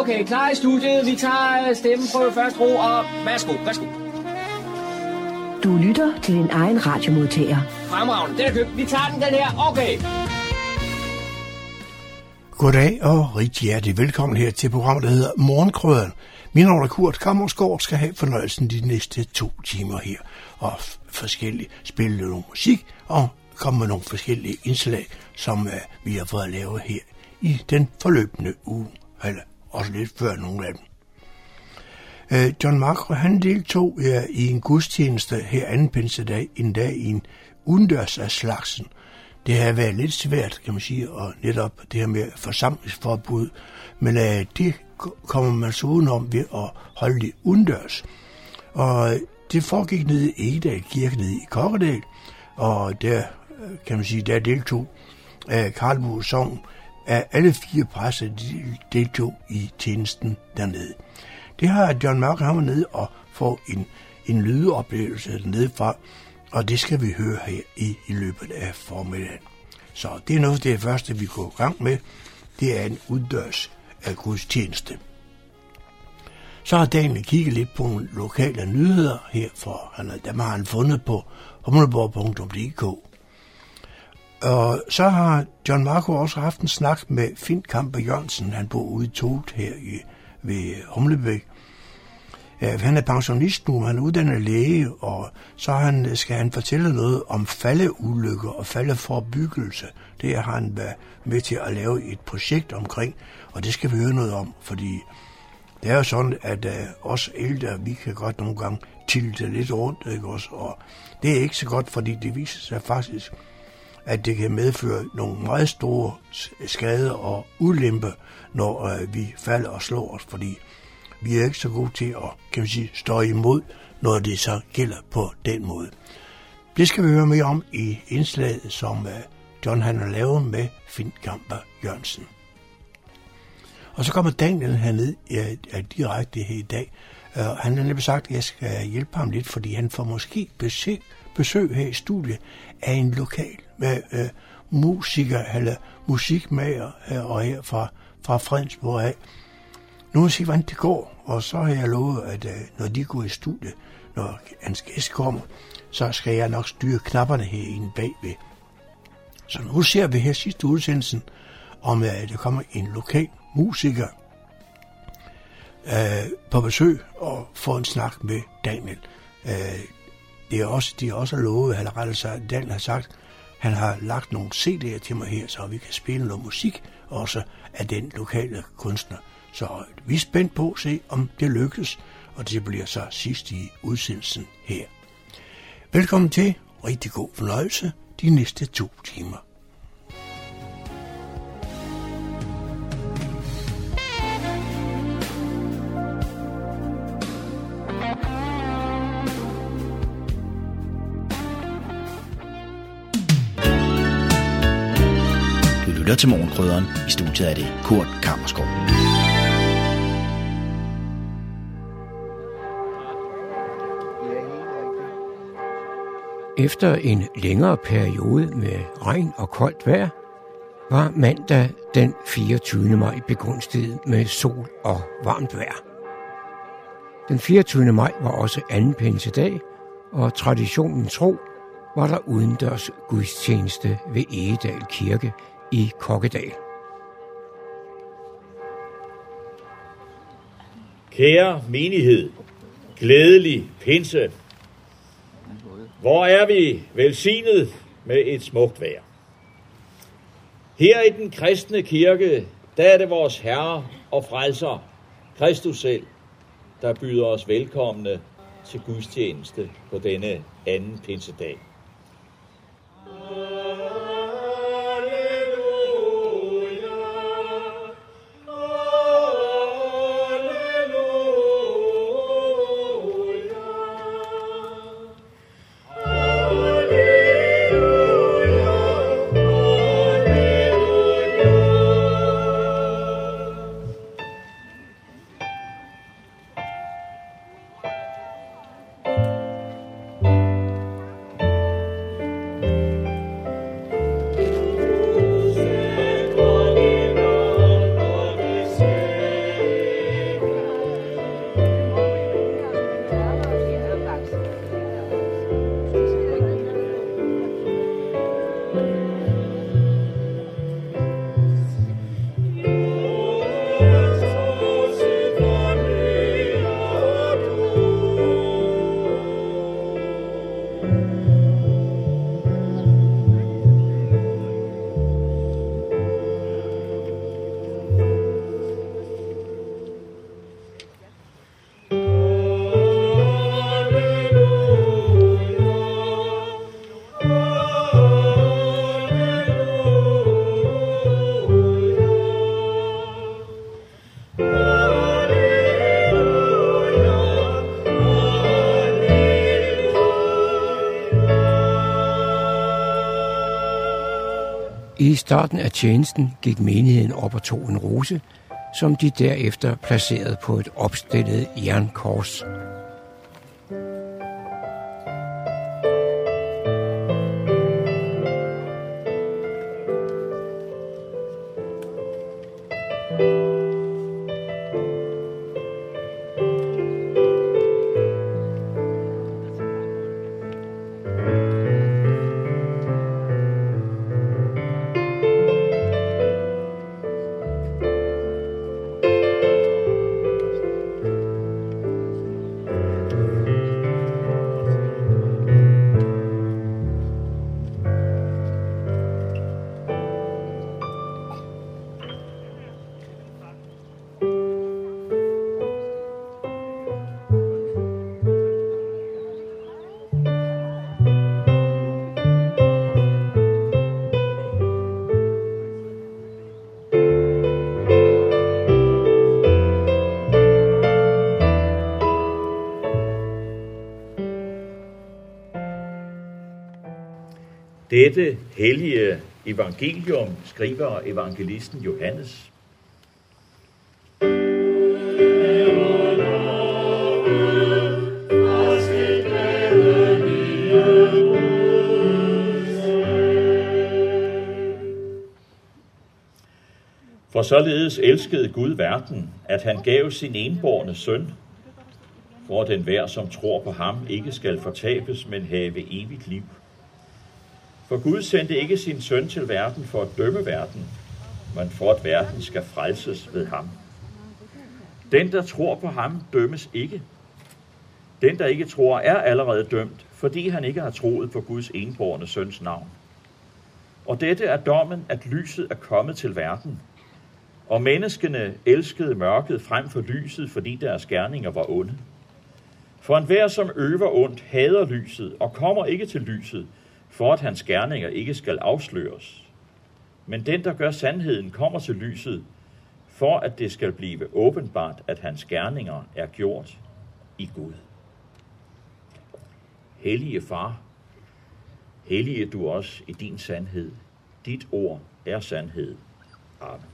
Okay, klar i studiet. Vi tager stemmen på første ro, og værsgo, værsgo. Du lytter til din egen radiomodtager. Fremragende, den er købt. Vi tager den, den her. Okay. Goddag og rigtig hjertelig velkommen her til programmet, der hedder Morgenkrøden. Min navn er Kurt Kammersgaard skal have fornøjelsen de næste to timer her. Og forskellige spille noget musik og komme med nogle forskellige indslag, som uh, vi har fået at lave her i den forløbende uge. Eller også lidt før nogle af dem. Øh, John Macro, han deltog uh, i en gudstjeneste her anden pinsedag, en dag i en udendørs af slagsen. Det har været lidt svært, kan man sige, og netop det her med forsamlingsforbud, men uh, det kommer man så udenom ved at holde det udendørs. Og øh, det foregik nede i Egedal Kirke nede i Kokkedal, og der, kan man sige, der deltog uh, Karlbo Sogn, af alle fire præster de deltog i tjenesten dernede. Det har John Mark han var nede og få en, en lydoplevelse dernede fra, og det skal vi høre her i, i løbet af formiddagen. Så det er noget af det første, vi går i gang med. Det er en uddørs af gudstjeneste. Så har Daniel kigget lidt på nogle lokale nyheder her, for han, dem har han fundet på humleborg.dk. Og så har John Marco også haft en snak med Finn Kamper Jørgensen. Han bor ude i Toget her i, ved Humlebæk. Han er pensionist nu, han er uddannet læge, og så han, skal han fortælle noget om faldeulykker og faldeforbyggelse. Det har han været med til at lave et projekt omkring, og det skal vi høre noget om, fordi det er jo sådan, at uh, os ældre, vi kan godt nogle gange tilte lidt rundt, ikke også? Og det er ikke så godt, fordi det viser sig faktisk, at det kan medføre nogle meget store skader og ulemper, når øh, vi falder og slår os, fordi vi er ikke så gode til at kan man sige, stå imod, når det så gælder på den måde. Det skal vi høre mere om i indslaget, som øh, John han har lavet med Finn Kamper Jørgensen. Og så kommer Daniel herned ja, ja, direkte her i dag. Uh, han har nemlig sagt, at jeg skal hjælpe ham lidt, fordi han får måske besøg, besøg her i studiet af en lokal med øh, musiker eller musikmager her og her fra, fra Fredensborg af. Nu må jeg se, hvordan det går, og så har jeg lovet, at øh, når de går i studiet, når hans gæst kommer, så skal jeg nok styre knapperne herinde bagved. Så nu ser vi her sidste udsendelsen, om at der kommer en lokal musiker øh, på besøg og får en snak med Daniel. Øh, det er også, de har også lovet, eller rettere sagt, Daniel har sagt, han har lagt nogle CD'er til mig her, så vi kan spille noget musik, også af den lokale kunstner. Så vi er spændt på at se, om det lykkes, og det bliver så sidst i udsendelsen her. Velkommen til. Rigtig god fornøjelse de næste to timer. Lytter til Morgenkrydderen. I studiet er det Kurt Kammerskov. Efter en længere periode med regn og koldt vejr, var mandag den 24. maj begunstiget med sol og varmt vejr. Den 24. maj var også anden pinsedag, og traditionen tro var der udendørs gudstjeneste ved Egedal Kirke i Kokkedal. Kære menighed, glædelig pinse. Hvor er vi velsignet med et smukt vejr. Her i den kristne kirke, der er det vores Herre og Frelser, Kristus selv, der byder os velkomne til gudstjeneste på denne anden pinsedag. Starten af tjenesten gik menigheden op og tog en rose, som de derefter placerede på et opstillet jernkors. Hellige evangelium skriver evangelisten Johannes. For således elskede Gud verden, at han gav sin enborne søn, for den hver, som tror på ham, ikke skal fortabes, men have evigt liv. For Gud sendte ikke sin søn til verden for at dømme verden, men for at verden skal frelses ved ham. Den, der tror på ham, dømmes ikke. Den, der ikke tror, er allerede dømt, fordi han ikke har troet på Guds enborne søns navn. Og dette er dommen, at lyset er kommet til verden, og menneskene elskede mørket frem for lyset, fordi deres gerninger var onde. For enhver, som øver ondt, hader lyset og kommer ikke til lyset, for at hans gerninger ikke skal afsløres. Men den, der gør sandheden, kommer til lyset, for at det skal blive åbenbart, at hans gerninger er gjort i Gud. Hellige far, hellige du os i din sandhed. Dit ord er sandhed. Amen.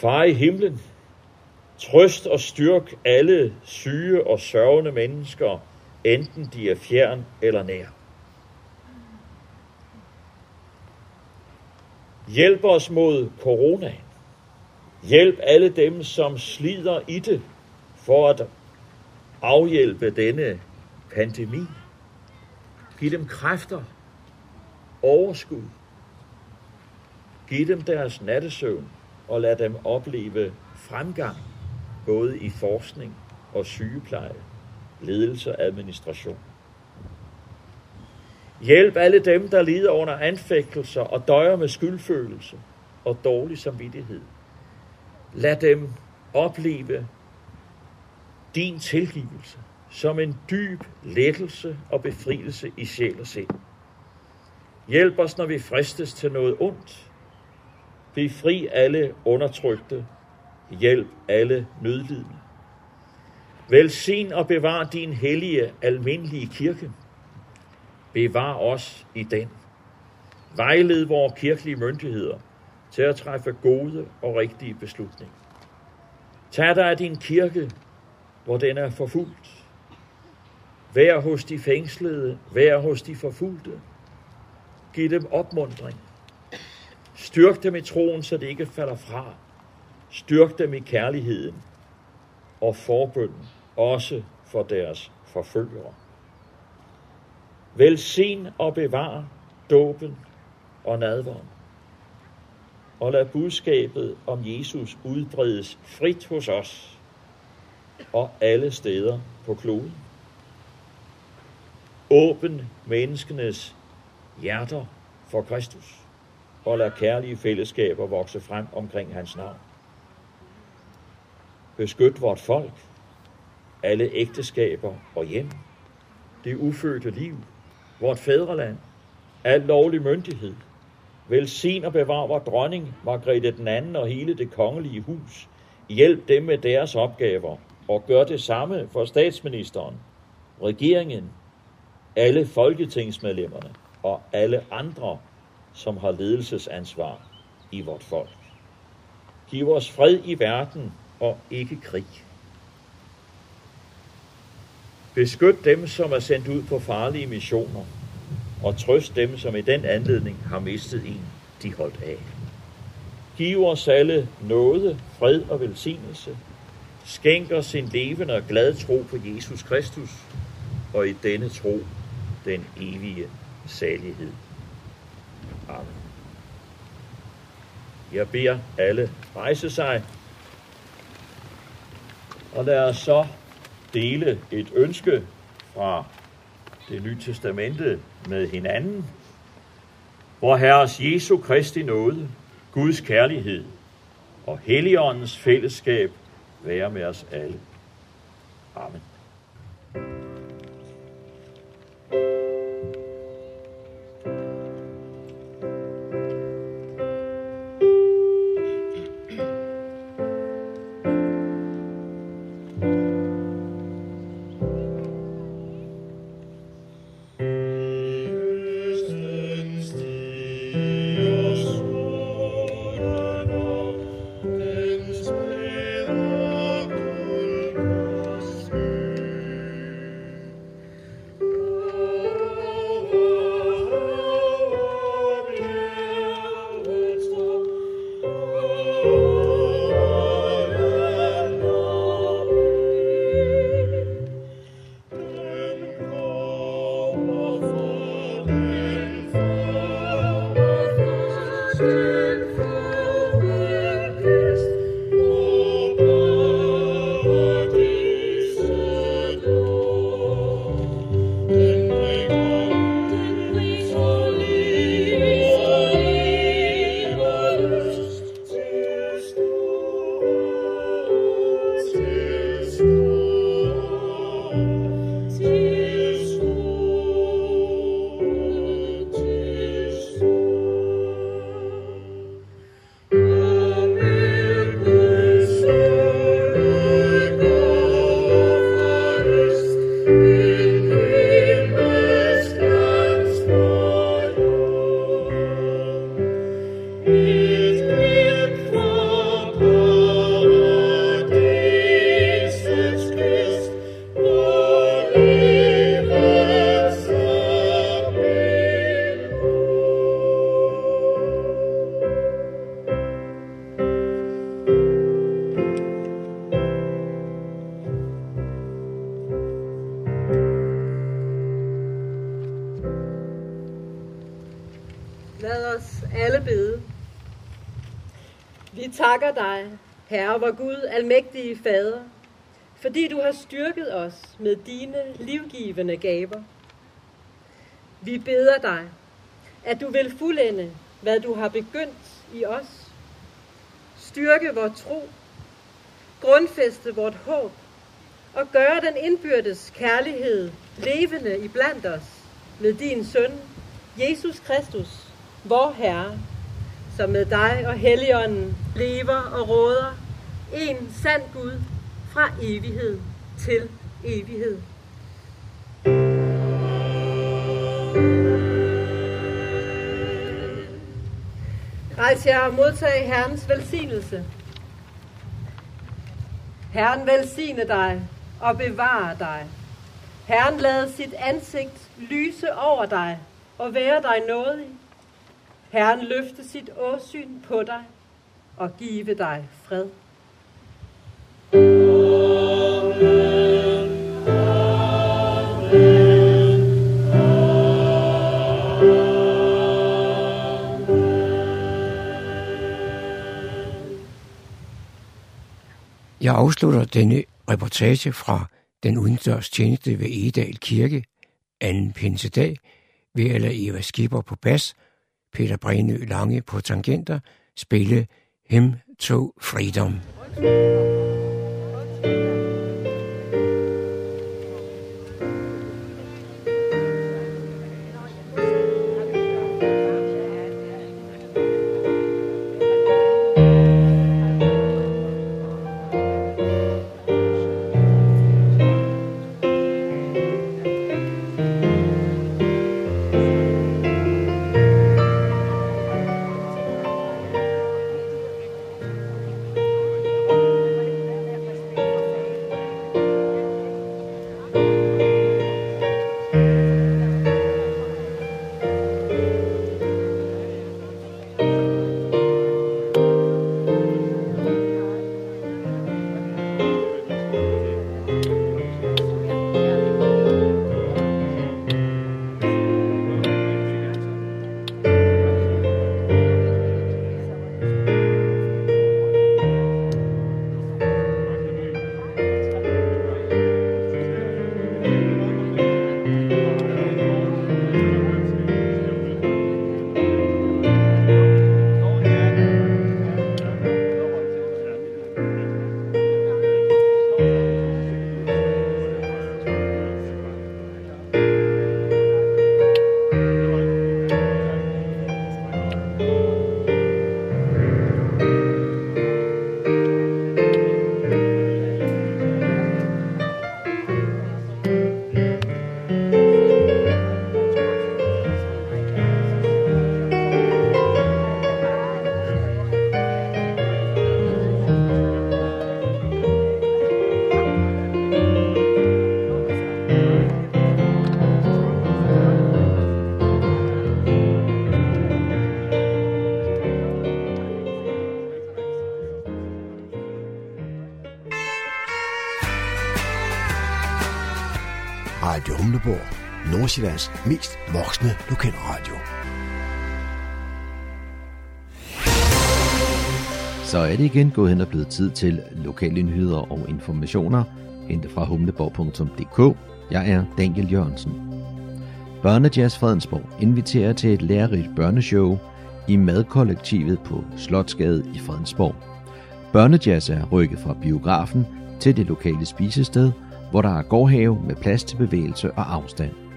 Far i himlen, trøst og styrk alle syge og sørgende mennesker, enten de er fjern eller nær. Hjælp os mod corona. Hjælp alle dem, som slider i det, for at afhjælpe denne pandemi. Giv dem kræfter, overskud. Giv dem deres nattesøvn, og lad dem opleve fremgang, både i forskning og sygepleje, ledelse og administration. Hjælp alle dem, der lider under anfægtelser og døjer med skyldfølelse og dårlig samvittighed. Lad dem opleve din tilgivelse som en dyb lettelse og befrielse i sjæl og sind. Hjælp os, når vi fristes til noget ondt. Befri alle undertrykte. Hjælp alle nødlidende. Velsign og bevar din hellige, almindelige kirke. Bevar os i den. Vejled vores kirkelige myndigheder til at træffe gode og rigtige beslutninger. Tag dig af din kirke, hvor den er forfulgt. Vær hos de fængslede, vær hos de forfulgte. Giv dem opmundring. Styrk dem i troen, så det ikke falder fra. Styrk dem i kærligheden og forbønden, også for deres forfølgere. Velsign og bevar dåben og nadveren. Og lad budskabet om Jesus udbredes frit hos os og alle steder på kloden. Åbn menneskenes hjerter for Kristus og lad kærlige fællesskaber vokse frem omkring hans navn. Beskyt vort folk, alle ægteskaber og hjem, det ufødte liv, vort fædreland, al lovlig myndighed. Velsign og bevar vor dronning, Margrethe den anden og hele det kongelige hus. Hjælp dem med deres opgaver, og gør det samme for statsministeren, regeringen, alle folketingsmedlemmerne og alle andre, som har ledelsesansvar i vort folk. Giv os fred i verden og ikke krig. Beskyt dem, som er sendt ud på farlige missioner, og trøst dem, som i den anledning har mistet en, de holdt af. Giv os alle nåde, fred og velsignelse. Skænk os en levende og glad tro på Jesus Kristus, og i denne tro den evige salighed. Amen. Jeg beder alle rejse sig, og lad os så dele et ønske fra det nye testamente med hinanden, hvor Herres Jesu Kristi nåde, Guds kærlighed og Helligåndens fællesskab være med os alle. Amen. Takker dig, Herre, vor Gud, almægtige Fader, fordi du har styrket os med dine livgivende gaver. Vi beder dig, at du vil fuldende, hvad du har begyndt i os. Styrke vores tro, grundfæste vort håb og gøre den indbyrdes kærlighed levende i blandt os med din søn, Jesus Kristus, vor Herre, som med dig og Helligånden lever og råder, en sand Gud fra evighed til evighed. Rejs jer og modtag Herrens velsignelse. Herren velsigne dig og bevare dig. Herren lade sit ansigt lyse over dig og være dig nådig. Herren løfte sit åsyn på dig og give dig fred. Jeg afslutter denne reportage fra den udendørs tjeneste ved Edal Kirke, anden pinsedag, ved at lade Eva Skipper på bas, Peter Brenø Lange på tangenter, spille Him to Freedom. Radio Nordsjællands mest voksne lokalradio. Så er det igen gået hen og blevet tid til lokale nyheder og informationer, hentet fra humleborg.dk. Jeg er Daniel Jørgensen. Børnejazz Fredensborg inviterer til et lærerigt børneshow i madkollektivet på Slotsgade i Fredensborg. Børnejazz er rykket fra biografen til det lokale spisested, hvor der er gårdhave med plads til bevægelse og afstand.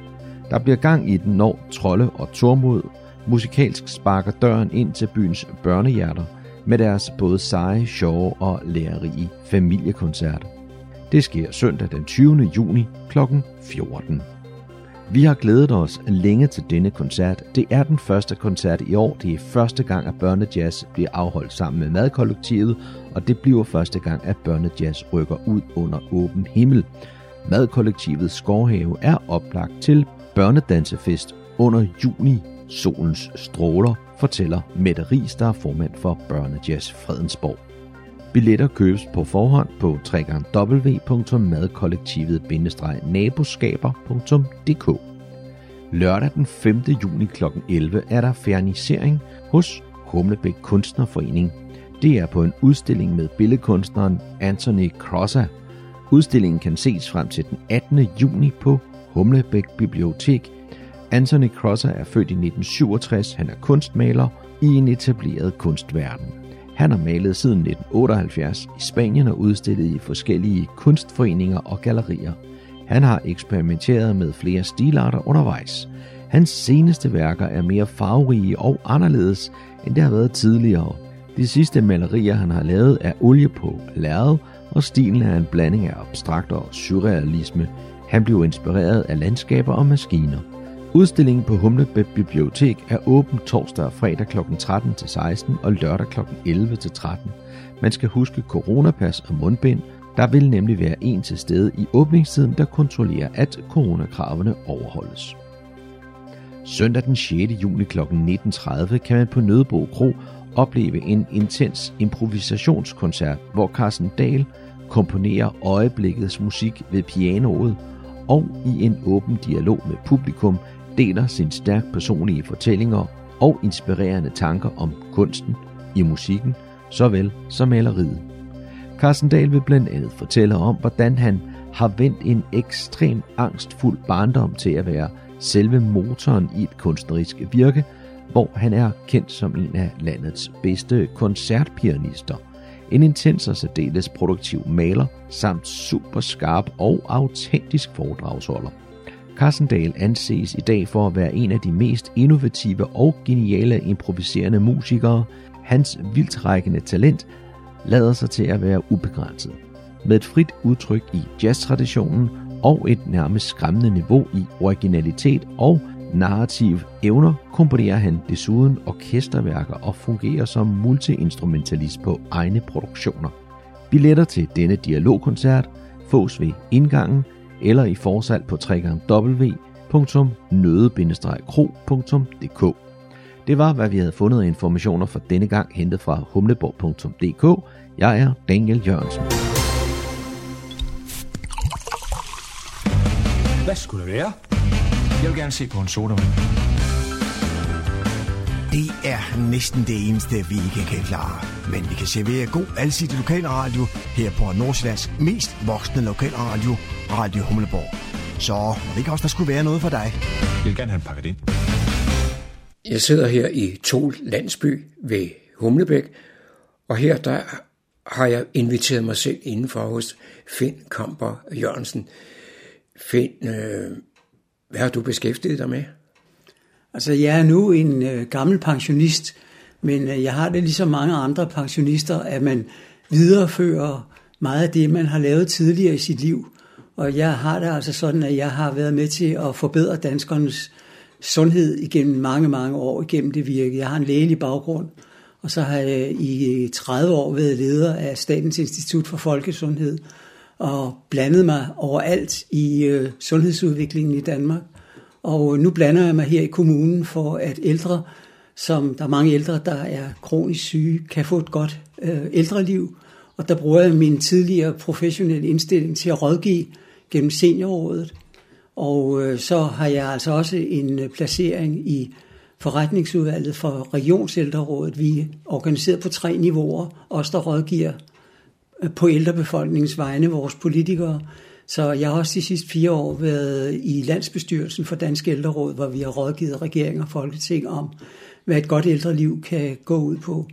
Der bliver gang i den, når Trolde og Tormod musikalsk sparker døren ind til byens børnehjerter med deres både seje, sjove og lærerige familiekoncerter. Det sker søndag den 20. juni kl. 14. Vi har glædet os længe til denne koncert. Det er den første koncert i år. Det er første gang, at Børnejazz bliver afholdt sammen med Madkollektivet, og det bliver første gang, at Børnejazz rykker ud under åben himmel. Madkollektivets skovhave er oplagt til børnedansefest under juni solens stråler, fortæller Mette Ries, der er formand for Børnejazz Fredensborg. Billetter købes på forhånd på www.madkollektivet-naboskaber.dk Lørdag den 5. juni kl. 11 er der fernisering hos Humlebæk Kunstnerforening. Det er på en udstilling med billedkunstneren Anthony Crossa. Udstillingen kan ses frem til den 18. juni på Humlebæk Bibliotek. Anthony Crosser er født i 1967. Han er kunstmaler i en etableret kunstverden. Han har malet siden 1978 i Spanien og udstillet i forskellige kunstforeninger og gallerier. Han har eksperimenteret med flere stilarter undervejs. Hans seneste værker er mere farverige og anderledes, end det har været tidligere. De sidste malerier, han har lavet, er olie på lærred, og stilen er en blanding af abstrakt og surrealisme. Han blev inspireret af landskaber og maskiner. Udstillingen på Humlebæk Bibliotek er åben torsdag og fredag kl. 13 til 16 og lørdag kl. 11 til 13. Man skal huske coronapas og mundbind. Der vil nemlig være en til stede i åbningstiden, der kontrollerer, at coronakravene overholdes. Søndag den 6. juni kl. 19.30 kan man på Nødebo Kro opleve en intens improvisationskoncert, hvor Carsten Dahl komponerer øjeblikkets musik ved pianoet og i en åben dialog med publikum deler sin stærkt personlige fortællinger og inspirerende tanker om kunsten i musikken, såvel som maleriet. Carsten Dahl vil blandt andet fortælle om, hvordan han har vendt en ekstrem angstfuld barndom til at være selve motoren i et kunstnerisk virke, hvor han er kendt som en af landets bedste koncertpianister, en intens og særdeles produktiv maler, samt super skarp og autentisk foredragsholder. Carsendal anses i dag for at være en af de mest innovative og geniale improviserende musikere. Hans vildtrækkende talent lader sig til at være ubegrænset. Med et frit udtryk i jazztraditionen og et nærmest skræmmende niveau i originalitet og narrativ evner, komponerer han desuden orkesterværker og fungerer som multiinstrumentalist på egne produktioner. Billetter til denne dialogkoncert fås ved indgangen eller i forsalg på www.nøde-kro.dk. Det var, hvad vi havde fundet af informationer for denne gang hentet fra humleborg.dk. Jeg er Daniel Jørgensen. Hvad skulle det være? Jeg vil gerne se på en sodavand. Det er næsten det eneste, vi ikke kan klare. Men vi kan servere god alsidig lokalradio her på Nordsjællands mest voksne lokalradio, Radio Humleborg. Så det ikke også, der skulle være noget for dig? Jeg vil gerne have en pakket ind. Jeg sidder her i Tol Landsby ved Humlebæk, og her der har jeg inviteret mig selv indenfor hos Finn Kamper Jørgensen. Finn, øh, hvad har du beskæftiget dig med? Altså, jeg er nu en øh, gammel pensionist, men øh, jeg har det ligesom mange andre pensionister, at man viderefører meget af det, man har lavet tidligere i sit liv. Og jeg har det altså sådan, at jeg har været med til at forbedre danskernes sundhed igennem mange, mange år igennem det virke. Jeg har en lægelig baggrund, og så har jeg i 30 år været leder af Statens Institut for Folkesundhed og blandet mig overalt i øh, sundhedsudviklingen i Danmark. Og nu blander jeg mig her i kommunen for, at ældre, som der er mange ældre, der er kronisk syge, kan få et godt øh, ældreliv. Og der bruger jeg min tidligere professionelle indstilling til at rådgive gennem seniorrådet. Og øh, så har jeg altså også en øh, placering i forretningsudvalget for Regionsældrerådet. Vi er organiseret på tre niveauer, os der rådgiver på ældrebefolkningens vegne, vores politikere. Så jeg har også de sidste fire år været i landsbestyrelsen for Dansk Ældreråd, hvor vi har rådgivet regering og folketing om, hvad et godt ældreliv kan gå ud på.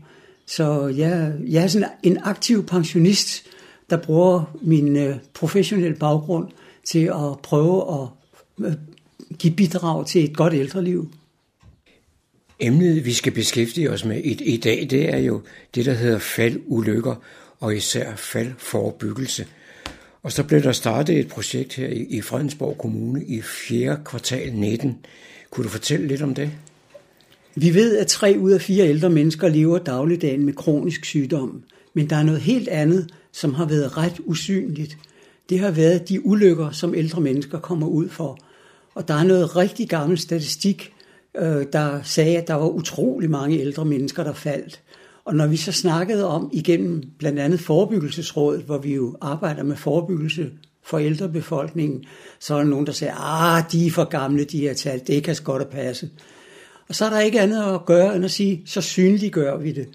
Så jeg, jeg er sådan en aktiv pensionist, der bruger min øh, professionelle baggrund til at prøve at øh, give bidrag til et godt ældreliv. Emnet, vi skal beskæftige os med i, i dag, det er jo det, der hedder faldulykker, og især faldforebyggelse. Og så blev der startet et projekt her i, i Fredensborg Kommune i 4. kvartal 19. Kunne du fortælle lidt om det? Vi ved, at tre ud af fire ældre mennesker lever dagligdagen med kronisk sygdom. Men der er noget helt andet, som har været ret usynligt. Det har været de ulykker, som ældre mennesker kommer ud for. Og der er noget rigtig gammel statistik, øh, der sagde, at der var utrolig mange ældre mennesker, der faldt. Og når vi så snakkede om igennem blandt andet forebyggelsesrådet, hvor vi jo arbejder med forebyggelse for ældrebefolkningen, så er der nogen, der siger, ah, de er for gamle, de her tal, det kan godt at passe. Og så er der ikke andet at gøre end at sige, så synliggør vi det.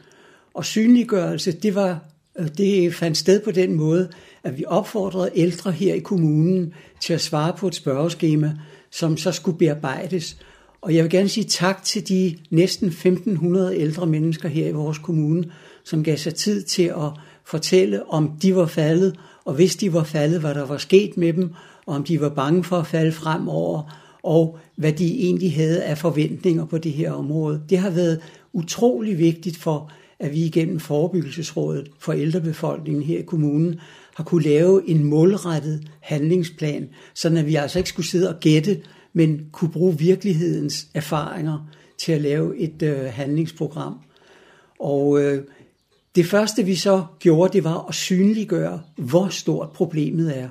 Og synliggørelse, det, var, øh, det fandt sted på den måde, at vi opfordrede ældre her i kommunen til at svare på et spørgeskema, som så skulle bearbejdes. Og jeg vil gerne sige tak til de næsten 1500 ældre mennesker her i vores kommune, som gav sig tid til at fortælle, om de var faldet, og hvis de var faldet, hvad der var sket med dem, og om de var bange for at falde fremover, og hvad de egentlig havde af forventninger på det her område. Det har været utrolig vigtigt for, at vi igennem Forebyggelsesrådet for ældrebefolkningen her i kommunen har kunne lave en målrettet handlingsplan, så at vi altså ikke skulle sidde og gætte, men kunne bruge virkelighedens erfaringer til at lave et øh, handlingsprogram. Og øh, det første vi så gjorde, det var at synliggøre, hvor stort problemet er.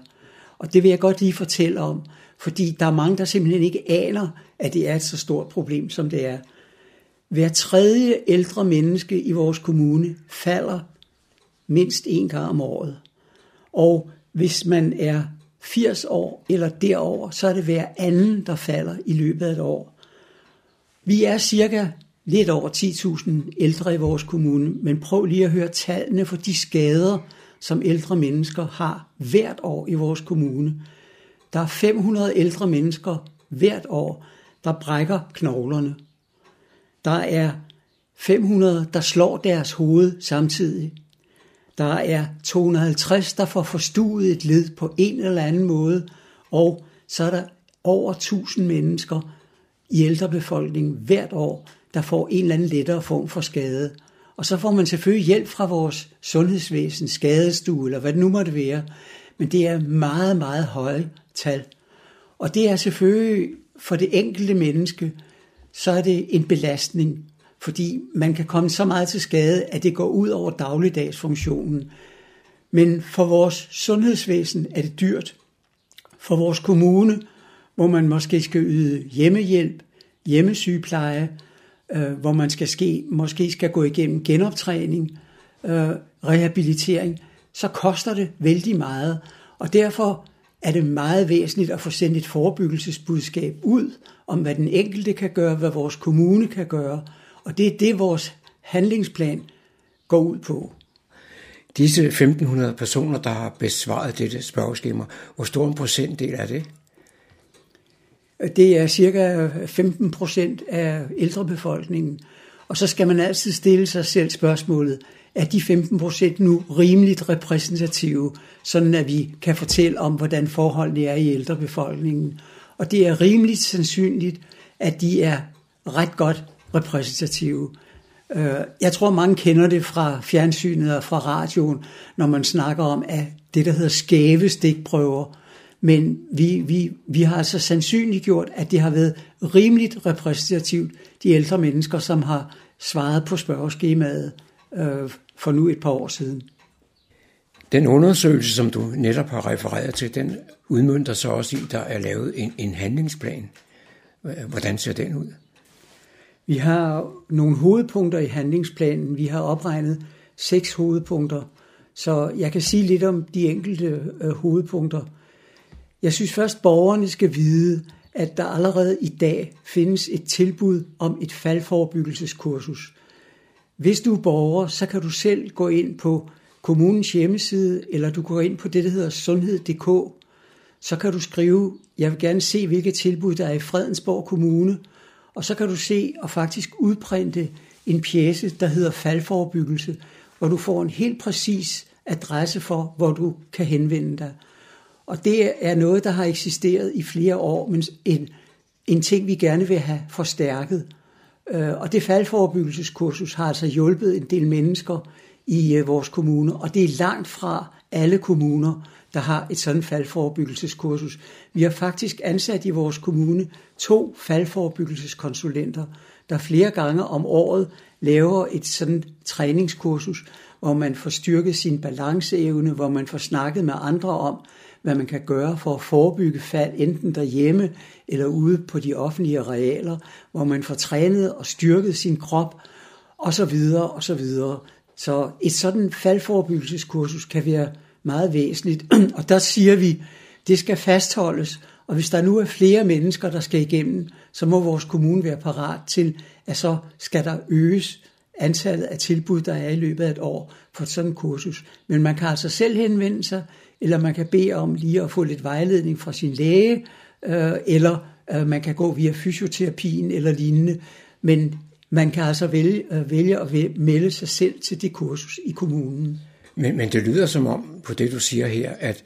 Og det vil jeg godt lige fortælle om, fordi der er mange, der simpelthen ikke aner, at det er et så stort problem, som det er. Hver tredje ældre menneske i vores kommune falder mindst en gang om året. Og hvis man er 80 år eller derover, så er det hver anden, der falder i løbet af et år. Vi er cirka lidt over 10.000 ældre i vores kommune, men prøv lige at høre tallene for de skader, som ældre mennesker har hvert år i vores kommune. Der er 500 ældre mennesker hvert år, der brækker knoglerne. Der er 500, der slår deres hoved samtidig. Der er 250, der får forstuet et led på en eller anden måde, og så er der over 1000 mennesker i ældrebefolkningen hvert år, der får en eller anden lettere form for skade. Og så får man selvfølgelig hjælp fra vores sundhedsvæsen, skadestue eller hvad det nu måtte være. Men det er meget, meget høje tal. Og det er selvfølgelig for det enkelte menneske, så er det en belastning, fordi man kan komme så meget til skade, at det går ud over dagligdagsfunktionen. Men for vores sundhedsvæsen er det dyrt. For vores kommune, hvor man måske skal yde hjemmehjælp, hjemmesygepleje, øh, hvor man skal ske, måske skal gå igennem genoptræning, øh, rehabilitering, så koster det vældig meget. Og derfor er det meget væsentligt at få sendt et forebyggelsesbudskab ud om, hvad den enkelte kan gøre, hvad vores kommune kan gøre. Og det er det, vores handlingsplan går ud på. Disse 1500 personer, der har besvaret dette spørgeskema, hvor stor en procentdel er det? Det er cirka 15 procent af ældrebefolkningen. Og så skal man altid stille sig selv spørgsmålet, er de 15 procent nu rimeligt repræsentative, sådan at vi kan fortælle om, hvordan forholdene er i ældrebefolkningen. Og det er rimeligt sandsynligt, at de er ret godt repræsentative. Øh, jeg tror, mange kender det fra fjernsynet og fra radioen, når man snakker om at det, der hedder skæve stikprøver. Men vi, vi, vi har altså sandsynliggjort, at det har været rimeligt repræsentativt, de ældre mennesker, som har svaret på spørgeskemaet øh, for nu et par år siden. Den undersøgelse, som du netop har refereret til, den udmyndter så også i, at der er lavet en, en handlingsplan. Hvordan ser den ud? Vi har nogle hovedpunkter i handlingsplanen. Vi har opregnet seks hovedpunkter, så jeg kan sige lidt om de enkelte øh, hovedpunkter. Jeg synes først, borgerne skal vide, at der allerede i dag findes et tilbud om et faldforebyggelseskursus. Hvis du er borger, så kan du selv gå ind på kommunens hjemmeside, eller du går ind på det, der hedder sundhed.dk. Så kan du skrive, jeg vil gerne se, hvilke tilbud der er i Fredensborg Kommune, og så kan du se og faktisk udprinte en pjæse, der hedder faldforebyggelse, hvor du får en helt præcis adresse for, hvor du kan henvende dig. Og det er noget, der har eksisteret i flere år, men en, en ting, vi gerne vil have forstærket. Øh, og det faldforebyggelseskursus har altså hjulpet en del mennesker i øh, vores kommune, og det er langt fra alle kommuner, der har et sådan faldforebyggelseskursus. Vi har faktisk ansat i vores kommune to faldforebyggelseskonsulenter, der flere gange om året laver et sådan træningskursus, hvor man får styrket sin balanceevne, hvor man får snakket med andre om, hvad man kan gøre for at forebygge fald, enten derhjemme eller ude på de offentlige arealer, hvor man får trænet og styrket sin krop, og så videre, og så videre. Så et sådan faldforebyggelseskursus kan være meget væsentligt, og der siger vi, det skal fastholdes, Og hvis der nu er flere mennesker, der skal igennem, så må vores kommune være parat til, at så skal der øges antallet af tilbud, der er i løbet af et år for sådan en kursus. Men man kan altså selv henvende sig, eller man kan bede om lige at få lidt vejledning fra sin læge, øh, eller øh, man kan gå via fysioterapien eller lignende. Men man kan altså vælge, øh, vælge at melde sig selv til det kursus i kommunen. Men, men det lyder som om, på det du siger her, at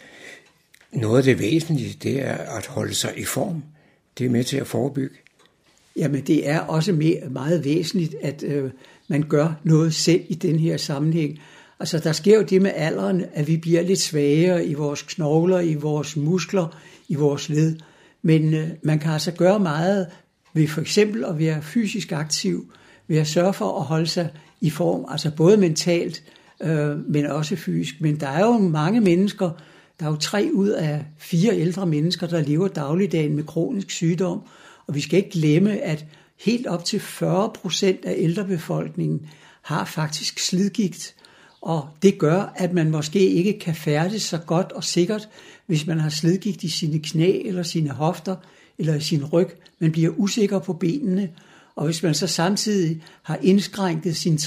noget af det væsentlige, det er at holde sig i form. Det er med til at forebygge. Jamen det er også meget væsentligt, at øh, man gør noget selv i den her sammenhæng. Altså der sker jo det med alderen, at vi bliver lidt svagere i vores knogler, i vores muskler, i vores led. Men øh, man kan altså gøre meget ved for eksempel at være fysisk aktiv, ved at sørge for at holde sig i form, altså både mentalt, øh, men også fysisk. Men der er jo mange mennesker, der er jo tre ud af fire ældre mennesker, der lever dagligdagen med kronisk sygdom, og vi skal ikke glemme, at helt op til 40 procent af ældrebefolkningen har faktisk slidgigt, og det gør, at man måske ikke kan færdes så godt og sikkert, hvis man har slidgigt i sine knæ eller sine hofter eller i sin ryg. Man bliver usikker på benene, og hvis man så samtidig har indskrænket sin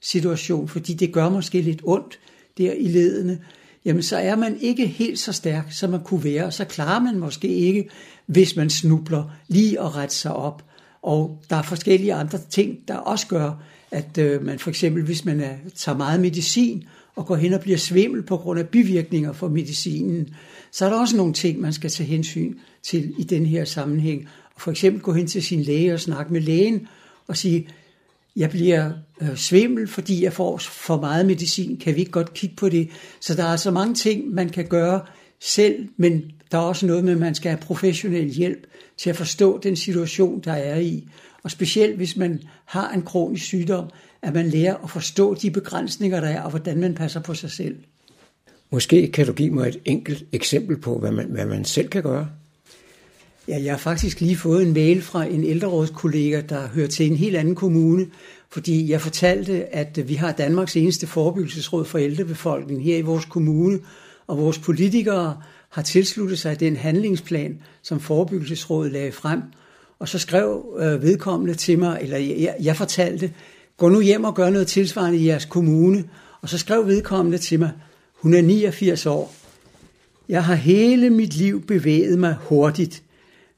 situation, fordi det gør måske lidt ondt der i ledene, jamen så er man ikke helt så stærk, som man kunne være, og så klarer man måske ikke, hvis man snubler, lige at rette sig op. Og der er forskellige andre ting, der også gør, at øh, man for eksempel, hvis man er, tager meget medicin og går hen og bliver svimmel på grund af bivirkninger for medicinen, så er der også nogle ting, man skal tage hensyn til i den her sammenhæng. Og for eksempel gå hen til sin læge og snakke med lægen og sige, jeg bliver øh, svimmel, fordi jeg får for meget medicin. Kan vi ikke godt kigge på det? Så der er altså mange ting, man kan gøre selv, men der er også noget med, at man skal have professionel hjælp til at forstå den situation, der er i. Og specielt hvis man har en kronisk sygdom, at man lærer at forstå de begrænsninger, der er, og hvordan man passer på sig selv. Måske kan du give mig et enkelt eksempel på, hvad man, hvad man selv kan gøre? Ja, jeg har faktisk lige fået en mail fra en ældrerådskollega, der hører til en helt anden kommune, fordi jeg fortalte, at vi har Danmarks eneste forebyggelsesråd for ældrebefolkningen her i vores kommune, og vores politikere har tilsluttet sig den handlingsplan, som forebyggelsesrådet lagde frem. Og så skrev øh, vedkommende til mig, eller jeg, jeg fortalte, gå nu hjem og gør noget tilsvarende i jeres kommune. Og så skrev vedkommende til mig, hun er 89 år. Jeg har hele mit liv bevæget mig hurtigt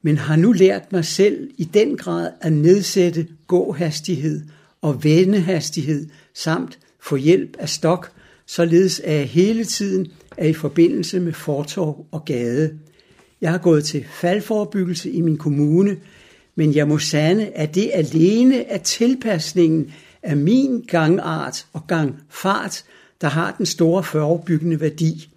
men har nu lært mig selv i den grad at nedsætte gåhastighed og vendehastighed samt få hjælp af stok, således at jeg hele tiden er i forbindelse med fortov og gade. Jeg har gået til faldforebyggelse i min kommune, men jeg må sande, at det alene er tilpasningen af min gangart og gangfart, der har den store forebyggende værdi.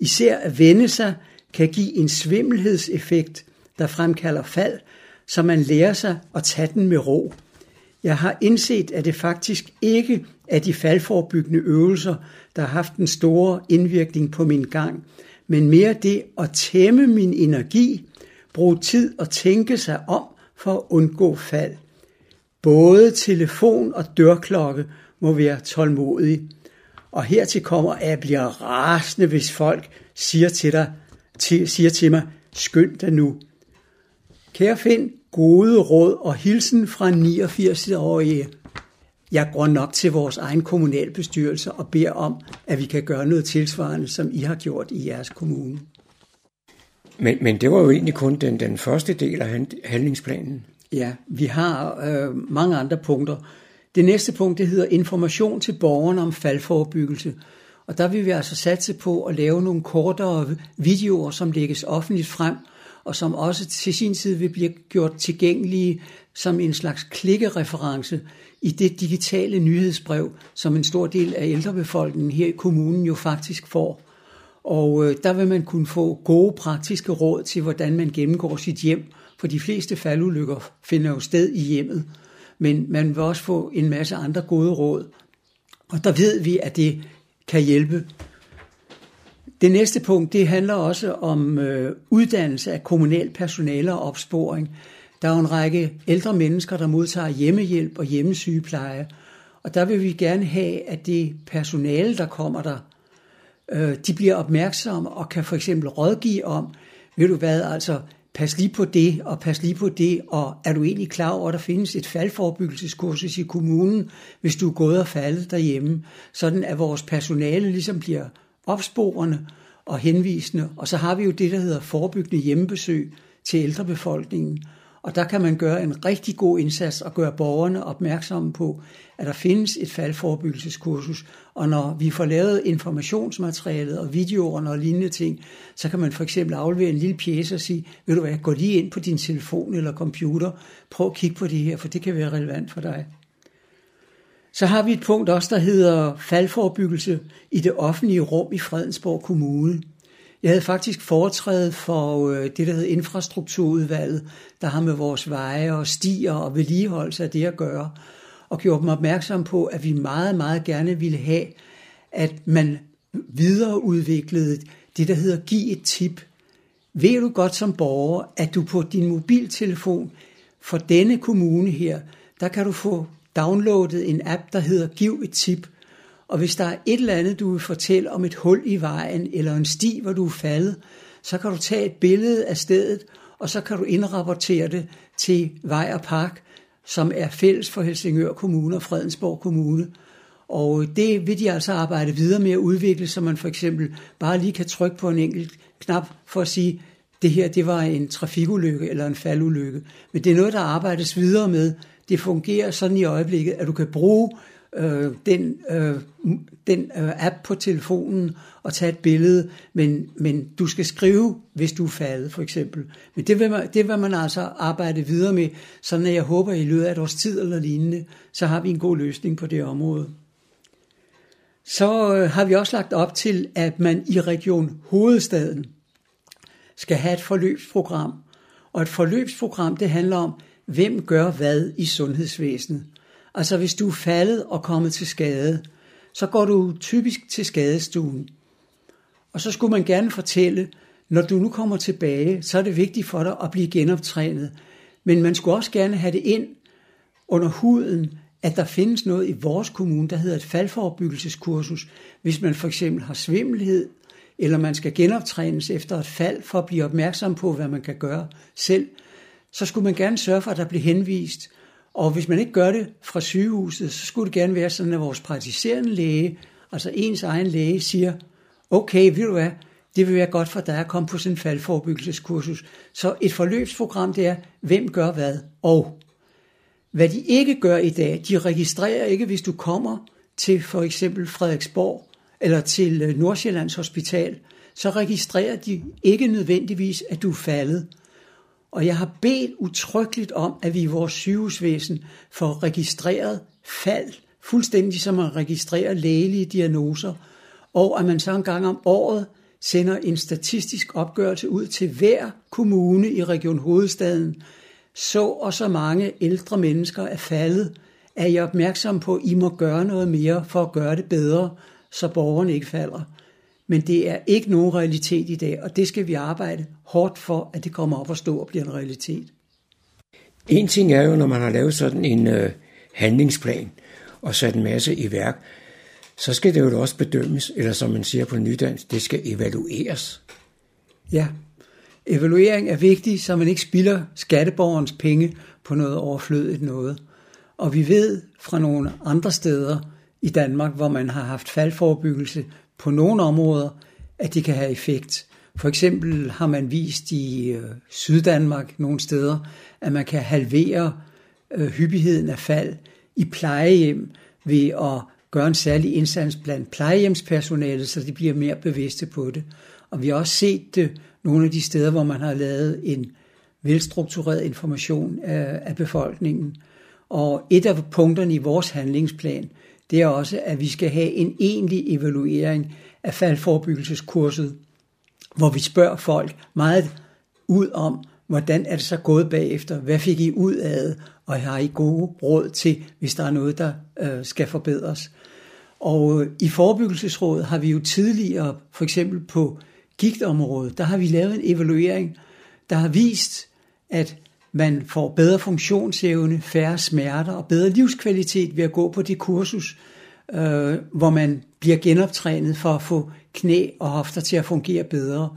Især at vende sig kan give en svimmelhedseffekt – der fremkalder fald, så man lærer sig at tage den med ro. Jeg har indset, at det faktisk ikke er de faldforebyggende øvelser, der har haft en store indvirkning på min gang, men mere det at tæmme min energi, bruge tid og tænke sig om for at undgå fald. Både telefon og dørklokke må være tålmodige. Og hertil kommer, at jeg bliver rasende, hvis folk siger til, dig, til, siger til mig, skynd dig nu, Kære Finn, gode råd og hilsen fra 89-årige. Jeg går nok til vores egen kommunalbestyrelse og beder om, at vi kan gøre noget tilsvarende, som I har gjort i jeres kommune. Men, men det var jo egentlig kun den, den første del af handlingsplanen. Ja, vi har øh, mange andre punkter. Det næste punkt, det hedder information til borgerne om faldforebyggelse. Og der vil vi altså satse på at lave nogle kortere videoer, som lægges offentligt frem – og som også til sin tid vil blive gjort tilgængelige som en slags klikkereference i det digitale nyhedsbrev, som en stor del af ældrebefolkningen her i kommunen jo faktisk får. Og øh, der vil man kunne få gode praktiske råd til, hvordan man gennemgår sit hjem, for de fleste faldulykker finder jo sted i hjemmet. Men man vil også få en masse andre gode råd. Og der ved vi, at det kan hjælpe det næste punkt, det handler også om øh, uddannelse af kommunal personale og opsporing. Der er jo en række ældre mennesker, der modtager hjemmehjælp og hjemmesygepleje, og der vil vi gerne have, at det personale, der kommer der, øh, de bliver opmærksomme og kan for eksempel rådgive om, ved du hvad, altså pas lige på det, og pas lige på det, og er du egentlig klar over, at der findes et faldforebyggelseskursus i kommunen, hvis du er gået og faldet derhjemme, sådan at vores personale ligesom bliver opsporende og henvisende, og så har vi jo det, der hedder forebyggende hjemmebesøg til ældrebefolkningen, og der kan man gøre en rigtig god indsats og gøre borgerne opmærksomme på, at der findes et faldforebyggelseskursus. Og når vi får lavet informationsmaterialet og videoerne og lignende ting, så kan man for eksempel aflevere en lille pjæse og sige, ved du hvad, gå lige ind på din telefon eller computer, prøv at kigge på det her, for det kan være relevant for dig. Så har vi et punkt også, der hedder faldforbyggelse i det offentlige rum i Fredensborg Kommune. Jeg havde faktisk foretrædet for øh, det, der hedder infrastrukturudvalget, der har med vores veje og stier og vedligeholdelse af det at gøre, og gjort dem opmærksom på, at vi meget, meget gerne ville have, at man videreudviklede det, der hedder give et tip. Ved du godt som borger, at du på din mobiltelefon for denne kommune her, der kan du få downloadet en app, der hedder Giv et tip, og hvis der er et eller andet, du vil fortælle om et hul i vejen, eller en sti, hvor du er faldet, så kan du tage et billede af stedet, og så kan du indrapportere det til Vej og Park, som er fælles for Helsingør Kommune og Fredensborg Kommune. Og det vil de altså arbejde videre med at udvikle, så man for eksempel bare lige kan trykke på en enkelt knap for at sige, det her det var en trafikulykke eller en faldulykke. Men det er noget, der arbejdes videre med. Det fungerer sådan i øjeblikket, at du kan bruge øh, den, øh, den øh, app på telefonen og tage et billede, men, men du skal skrive, hvis du er faldet for eksempel. Men det vil, man, det vil man altså arbejde videre med, sådan at jeg håber i løbet af et års tid eller lignende, så har vi en god løsning på det område. Så øh, har vi også lagt op til, at man i Region Hovedstaden skal have et forløbsprogram. Og et forløbsprogram, det handler om, hvem gør hvad i sundhedsvæsenet. Altså hvis du er faldet og kommet til skade, så går du typisk til skadestuen. Og så skulle man gerne fortælle, når du nu kommer tilbage, så er det vigtigt for dig at blive genoptrænet. Men man skulle også gerne have det ind under huden, at der findes noget i vores kommune, der hedder et faldforebyggelseskursus, hvis man for eksempel har svimmelhed, eller man skal genoptrænes efter et fald for at blive opmærksom på, hvad man kan gøre selv, så skulle man gerne sørge for, at der blev henvist og hvis man ikke gør det fra sygehuset, så skulle det gerne være sådan, at vores praktiserende læge, altså ens egen læge, siger, okay, ved du hvad, det vil være godt for dig at komme på sådan en faldforebyggelseskursus. Så et forløbsprogram, det er, hvem gør hvad, og hvad de ikke gør i dag, de registrerer ikke, hvis du kommer til for eksempel Frederiksborg eller til øh, Nordsjællands Hospital, så registrerer de ikke nødvendigvis, at du er faldet. Og jeg har bedt utryggeligt om, at vi i vores sygehusvæsen får registreret fald, fuldstændig som at registrere lægelige diagnoser, og at man så en gang om året sender en statistisk opgørelse ud til hver kommune i Region Hovedstaden. Så og så mange ældre mennesker er faldet. Er I opmærksom på, at I må gøre noget mere for at gøre det bedre, så borgerne ikke falder? Men det er ikke nogen realitet i dag, og det skal vi arbejde hårdt for, at det kommer op og stå og bliver en realitet. En ting er jo, når man har lavet sådan en øh, handlingsplan og sat en masse i værk, så skal det jo også bedømmes, eller som man siger på nydans, det skal evalueres. Ja, evaluering er vigtig, så man ikke spilder skatteborgerens penge på noget overflødigt noget. Og vi ved fra nogle andre steder i Danmark, hvor man har haft faldforebyggelse på nogle områder, at det kan have effekt. For eksempel har man vist i øh, Syddanmark nogle steder, at man kan halvere øh, hyppigheden af fald i plejehjem ved at gøre en særlig indsats blandt plejehjemspersonalet, så de bliver mere bevidste på det. Og vi har også set det nogle af de steder, hvor man har lavet en velstruktureret information af, af befolkningen. Og et af punkterne i vores handlingsplan, det er også, at vi skal have en egentlig evaluering af faldforebyggelseskurset, hvor vi spørger folk meget ud om, hvordan er det så gået bagefter, hvad fik I ud af det, og har I gode råd til, hvis der er noget, der øh, skal forbedres. Og øh, i forebyggelsesrådet har vi jo tidligere, for eksempel på gigtområdet, der har vi lavet en evaluering, der har vist, at man får bedre funktionsevne, færre smerter og bedre livskvalitet ved at gå på det kursus, øh, hvor man bliver genoptrænet for at få knæ og hofter til at fungere bedre.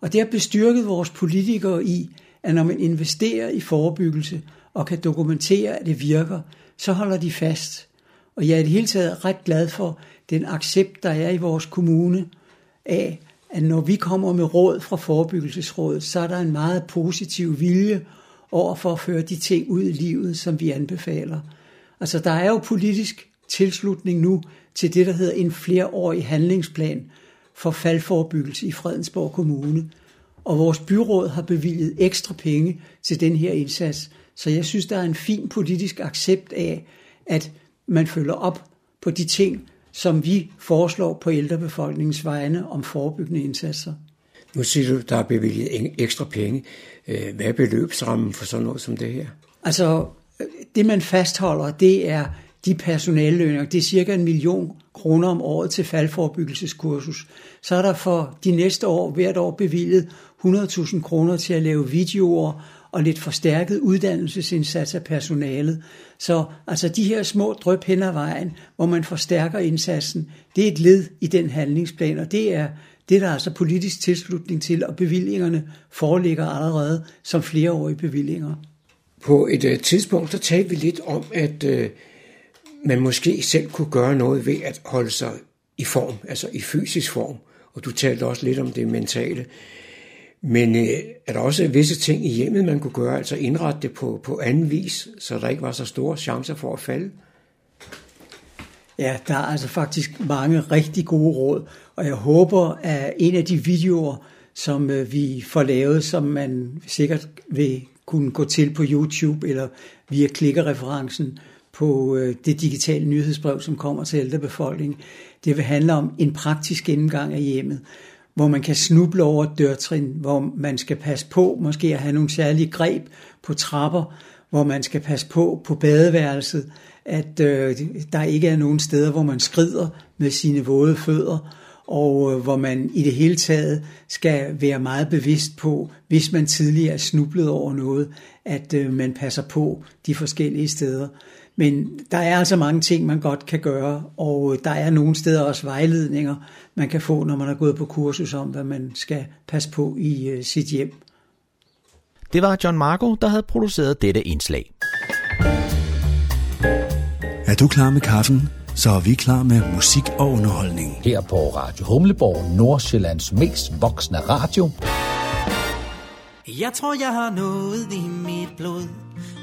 Og det har bestyrket vores politikere i, at når man investerer i forebyggelse og kan dokumentere, at det virker, så holder de fast. Og jeg er i det hele taget ret glad for den accept, der er i vores kommune af, at når vi kommer med råd fra Forebyggelsesrådet, så er der en meget positiv vilje over for at føre de ting ud i livet, som vi anbefaler. Altså der er jo politisk tilslutning nu til det, der hedder en flereårig handlingsplan for faldforebyggelse i Fredensborg Kommune. Og vores byråd har bevilget ekstra penge til den her indsats. Så jeg synes, der er en fin politisk accept af, at man følger op på de ting, som vi foreslår på ældrebefolkningens vegne om forebyggende indsatser. Nu siger du, der er bevilget ekstra penge. Øh, hvad er beløbsrammen for sådan noget som det her? Altså, det man fastholder, det er de personallønninger. Det er cirka en million kroner om året til faldforebyggelseskursus. Så er der for de næste år, hvert år bevilget 100.000 kroner til at lave videoer og lidt forstærket uddannelsesindsats af personalet. Så altså de her små drøb hen ad vejen, hvor man forstærker indsatsen, det er et led i den handlingsplan, og det er det er der altså politisk tilslutning til, og bevillingerne foreligger allerede som flereårige bevillinger. På et øh, tidspunkt, der talte vi lidt om, at øh, man måske selv kunne gøre noget ved at holde sig i form, altså i fysisk form. Og du talte også lidt om det mentale. Men øh, er der også visse ting i hjemmet, man kunne gøre, altså indrette det på, på anden vis, så der ikke var så store chancer for at falde? Ja, der er altså faktisk mange rigtig gode råd, og jeg håber, at en af de videoer, som øh, vi får lavet, som man sikkert vil kunne gå til på YouTube eller via klikkerreferencen på øh, det digitale nyhedsbrev, som kommer til ældrebefolkningen, det vil handle om en praktisk gennemgang af hjemmet hvor man kan snuble over dørtrin, hvor man skal passe på måske at have nogle særlige greb på trapper, hvor man skal passe på på badeværelset, at øh, der ikke er nogen steder, hvor man skrider med sine våde fødder, og øh, hvor man i det hele taget skal være meget bevidst på, hvis man tidligere er snublet over noget, at øh, man passer på de forskellige steder. Men der er altså mange ting, man godt kan gøre, og øh, der er nogle steder også vejledninger, man kan få, når man er gået på kursus om, hvad man skal passe på i øh, sit hjem. Det var John Marco, der havde produceret dette indslag. Er du klar med kaffen? Så er vi klar med musik og underholdning. Her på Radio Humleborg, Nordsjællands mest voksne radio. Jeg tror, jeg har noget i mit blod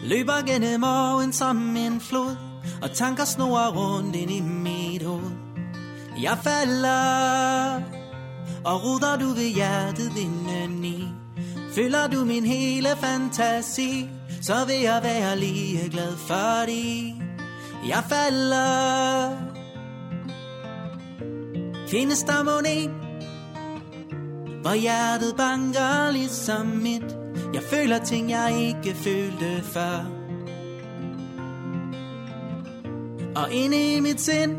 Løber gennem morgen som en flod Og tanker snor rundt ind i mit hoved Jeg falder Og ruder du ved hjertet indeni Føler du min hele fantasi Så vil jeg være lige glad fordi jeg falder. Findes der mon en Hvor hjertet banker ligesom mit? Jeg føler ting, jeg ikke følte før. Og inde i mit sind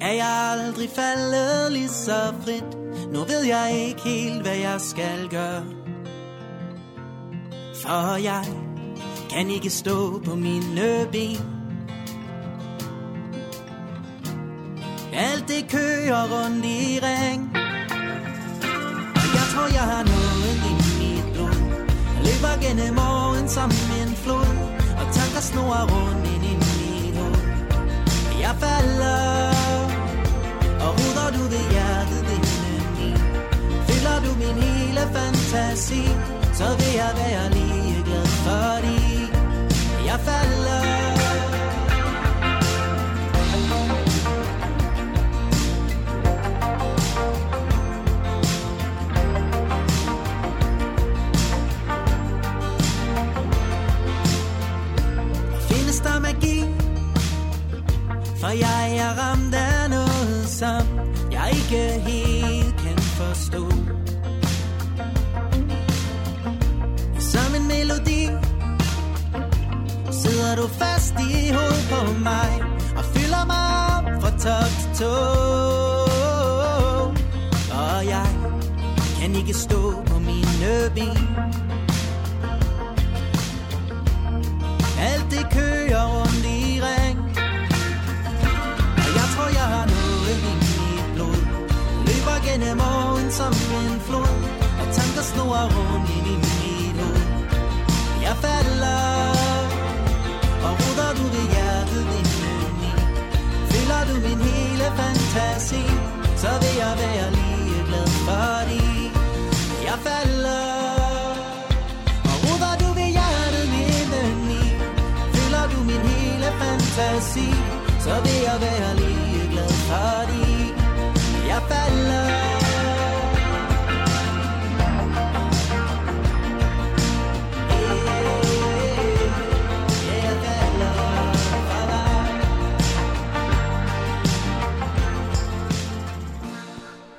Er jeg aldrig faldet lige så frit. Nu ved jeg ikke helt, hvad jeg skal gøre. For jeg kan ikke stå på mine ben. Alt det kører rundt i ring. Og jeg tror, jeg har noget i mit blod. Jeg Løber gennem morgen som en flod Og tanker snor rundt ind i mit hoved. Jeg falder Og ruder du ved hjertet indeni Fylder du min hele fantasi Så vil jeg være lige glad fordi Jeg falder Og jeg er ramt af noget, som jeg ikke helt kan forstå. Som en melodi. Sidder du fast i hovedet på mig Og fylder mig op fra top til to Og jeg kan ikke stå på mine ben Alt det kører rundt i gennem morgen som en flod Og tanker snor rundt ind i mit hoved Jeg falder Og ruder du ved hjertet indeni Fylder du min hele fantasi Så vil jeg være lige glad for dig Jeg falder Og ruder du ved hjertet indeni Fylder du min hele fantasi Så vil jeg være lige glad for dig Jeg falder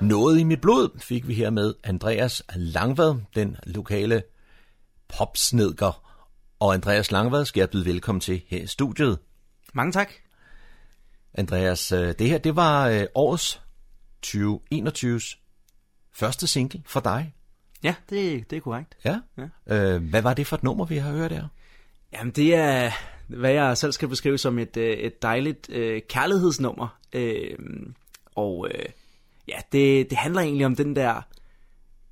Noget i mit blod fik vi her med Andreas Langvad, den lokale popsnedker. Og Andreas Langvad skal jeg byde velkommen til her i studiet. Mange tak. Andreas, øh, det her det var øh, årets 2021's første single for dig. Ja, det, det er korrekt. Ja? ja. Øh, hvad var det for et nummer, vi har hørt der? Jamen, det er, hvad jeg selv skal beskrive som et, et dejligt øh, kærlighedsnummer. Øh, og øh, ja, det, det handler egentlig om den der,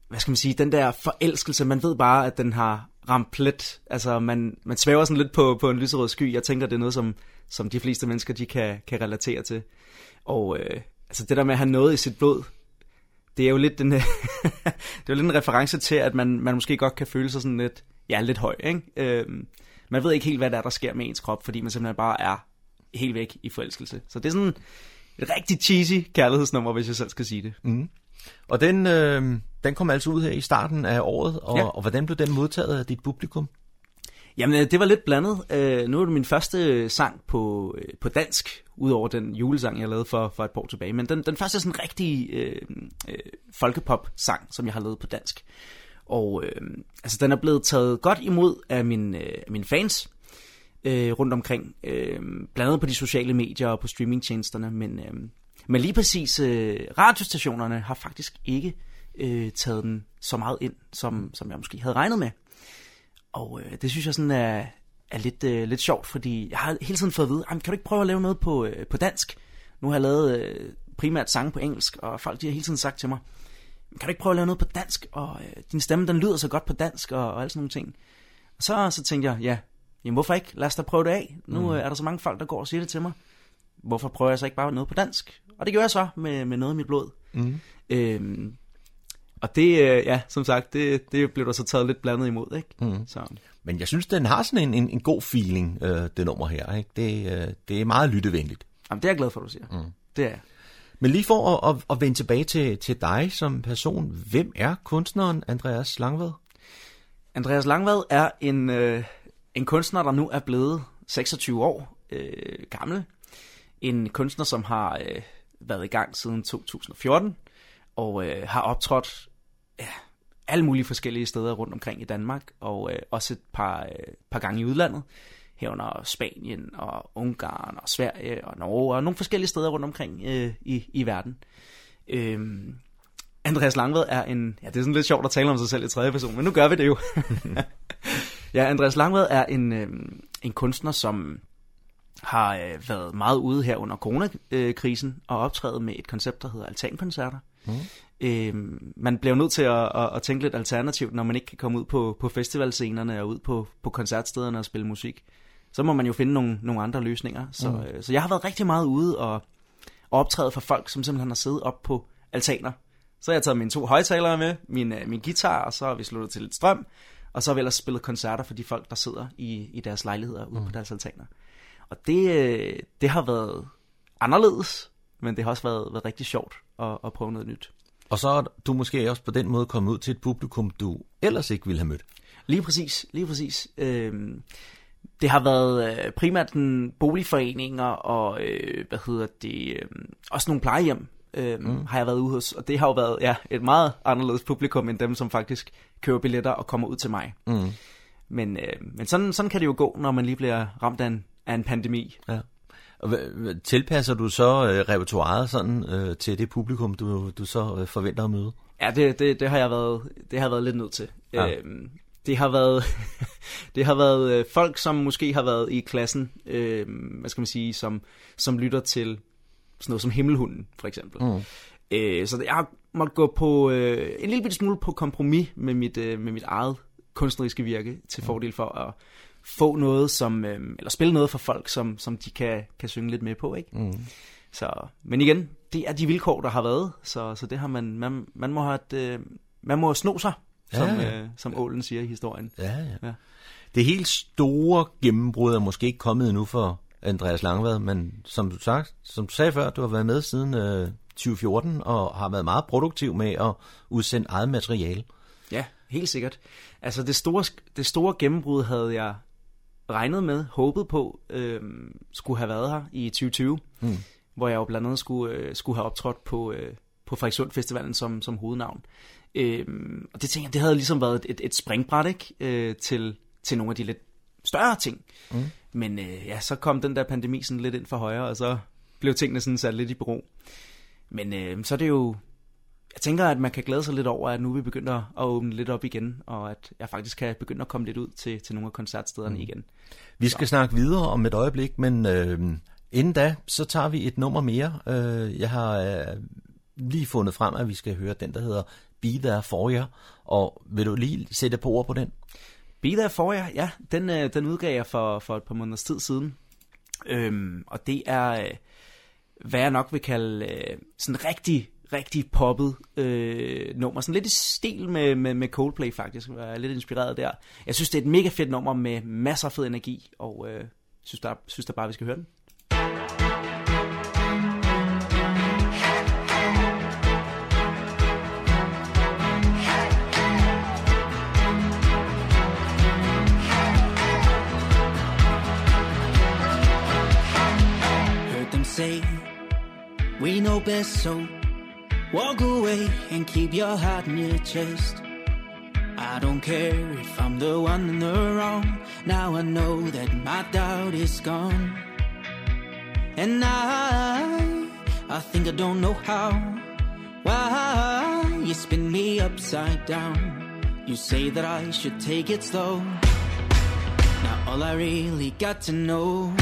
hvad skal man sige, den der forelskelse. Man ved bare, at den har ramt plet. Altså, man, man svæver sådan lidt på, på en lyserød sky. Jeg tænker, det er noget, som, som de fleste mennesker, de kan, kan relatere til. Og øh, altså, det der med at have noget i sit blod, det er jo lidt, den, det er jo lidt en reference til, at man, man måske godt kan føle sig sådan lidt, ja, lidt høj, ikke? Øh, man ved ikke helt, hvad der er, der sker med ens krop, fordi man simpelthen bare er helt væk i forelskelse. Så det er sådan et rigtig cheesy kærlighedsnummer, hvis jeg selv skal sige det. Mm. Og den, øh, den kom altså ud her i starten af året, og, Ja. og hvordan blev den modtaget af dit publikum? Jamen, øh, det var lidt blandet. Øh, nu er det min første sang på, øh, på dansk, udover den julesang, jeg lavede for, for et par år tilbage. Men den, den første sådan rigtig øh, øh, folkepop-sang, som jeg har lavet på dansk. Og øh, altså, den er blevet taget godt imod af, min, øh, af mine fans øh, rundt omkring. Øh, blandt andet på de sociale medier og på streamingtjenesterne. Men, øh, men lige præcis øh, radiostationerne har faktisk ikke øh, taget den så meget ind, som, som jeg måske havde regnet med. Og øh, det synes jeg sådan er, er lidt, øh, lidt sjovt, fordi jeg har hele tiden fået at vide, kan du ikke prøve at lave noget på, øh, på dansk? Nu har jeg lavet øh, primært sange på engelsk, og folk de har hele tiden sagt til mig, kan du ikke prøve at lave noget på dansk? Og øh, din stemme, den lyder så godt på dansk, og, og alle sådan nogle ting. Og så, så tænkte jeg, ja, jamen hvorfor ikke? Lad os da prøve det af. Nu Mm. mm. er der så mange folk, der går og siger det til mig. Hvorfor prøver jeg så ikke bare noget på dansk? Og det gjorde jeg så med, med noget i mit blod. Mm. Øhm, og det, øh, ja, som sagt, det, det blev der så taget lidt blandet imod, ikke? Mm. Så. Men jeg synes, den har sådan en, en, en god feeling, øh, det nummer her. Ikke? Det, øh, det er meget lyttevenligt. Jamen, det er jeg glad for, du siger. Mm. Det er jeg. Men lige for at, at, at vende tilbage til, til dig som person, hvem er kunstneren Andreas Langvad? Andreas Langvad er en, øh, en kunstner, der nu er blevet 26 år øh, gammel. En kunstner, som har øh, været i gang siden 2014, og øh, har optrådt ja, alle mulige forskellige steder rundt omkring i Danmark, og øh, også et par, øh, par gange i udlandet, herunder Spanien og Ungarn og Sverige og Norge, og nogle forskellige steder rundt omkring øh, i, i verden. Øhm, Andreas Langved er en... Ja, det er sådan lidt sjovt at tale om sig selv i tredje person, men nu gør vi det jo. ja, Andreas Langved er en, øh, en kunstner, som har øh, været meget ude her under coronakrisen og optrædet med et koncept, der hedder altankoncerter. Mm. Øh, man bliver nødt til at, at, at tænke lidt alternativt, når man ikke kan komme ud på, på festivalscenerne og ud på, på koncertstederne og spille musik. Så må man jo finde nogle, nogle andre løsninger. Så, Mm. øh, så jeg har været rigtig meget ude og, og optræde for folk, som simpelthen har siddet op på altaner. Så har jeg taget mine to højtalere med, min, øh, min guitar, og så har vi sluttet til lidt strøm. Og så har vi ellers spillet koncerter for de folk, der sidder i, i deres lejligheder ude mm. på deres altaner. Og det, øh, det har været anderledes, men det har også været, været rigtig sjovt at, at prøve noget nyt. Og så er du måske også på den måde kommet ud til et publikum, du ellers ikke ville have mødt. Lige præcis, lige præcis. Øhm, det har været øh, primært den boligforeninger og, øh, hvad hedder det, øh, også nogle plejehjem, øh, Mm. har jeg været ude hos. Og det har jo været ja, et meget anderledes publikum, end dem, som faktisk køber billetter og kommer ud til mig. Mm. Men, øh, men sådan, sådan kan det jo gå, når man lige bliver ramt af en, af en pandemi. Ja. Og tilpasser du så øh, repertoireet sådan øh, til det publikum, du, du så øh, forventer at møde? Ja, det, det, det har jeg været, det har jeg været lidt nødt til. Ja. Øhm, det har været, det har været øh, folk, som måske har været i klassen, øh, hvad skal man sige, som, som lytter til sådan noget som Himmelhunden, for eksempel. Mm. Øh, så jeg har måttet gå på øh, en lille bitte smule på kompromis med mit, øh, med mit eget kunstneriske virke til fordel for at få noget, som, øh, eller spille noget for folk, som, som de kan, kan synge lidt med på. Ikke? Mm. Så, men igen, det er de vilkår, der har været, så, så det har man, man, man må have et, øh, man må sno sig, som, Ja, ja. øh, som Ålen siger i historien. Ja, ja. ja. Det helt store gennembrud er måske ikke kommet endnu for Andreas Langvad, men som du, sagt, som du sagde før, du har været med siden øh, 2014 og har været meget produktiv med at udsende eget materiale. Ja, helt sikkert. Altså det store, det store gennembrud havde jeg regnet med, håbet på, øh, skulle have været her i 2020, Mm. hvor jeg jo blandt andet skulle, øh, skulle have optrådt på, øh, på Frederikssund Festivalen som, som hovednavn. Øh, og det tænker jeg, det havde ligesom været et, et springbræt ikke? Øh, til, til nogle af de lidt større ting. Mm. Men øh, ja, så kom den der pandemi sådan lidt ind for højre, og så blev tingene sådan sat lidt i bero. Men øh, så er det jo... Jeg tænker, at man kan glæde sig lidt over, at nu vi begyndt at åbne lidt op igen, og at jeg faktisk kan begynde at komme lidt ud til, til nogle af koncertstederne mm. igen. Vi skal snakke videre om et øjeblik, men øh, inden da, så tager vi et nummer mere. Øh, jeg har øh, lige fundet frem, at vi skal høre den, der hedder Be There For You, og vil du lige sætte på ord på den? Be There For You, ja, den, øh, den udgav jeg for, for et par måneders tid siden. Øhm, og det er, øh, hvad jeg nok vil kalde øh, sådan rigtig, rigtig poppet øh, nummer. Sådan lidt i stil med, med, med Coldplay faktisk. Jeg er lidt inspireret der. Jeg synes, det er et mega fedt nummer med masser af fed energi, og øh, synes, der, synes der bare, vi skal høre den. Say, we know best, so walk away and keep your heart in your chest. I don't care if I'm the one in the wrong. Now I know that my doubt is gone. And I, I think I don't know how. Why you spin me upside down? You say that I should take it slow. Now all I really got to know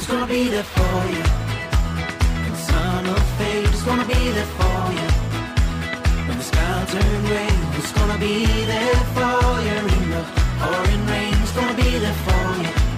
is gonna be there for you. When the sun will fade, it's gonna be there for you. When the sky will turn gray, it's gonna be there for you. In the pouring rain, it's gonna be there for you.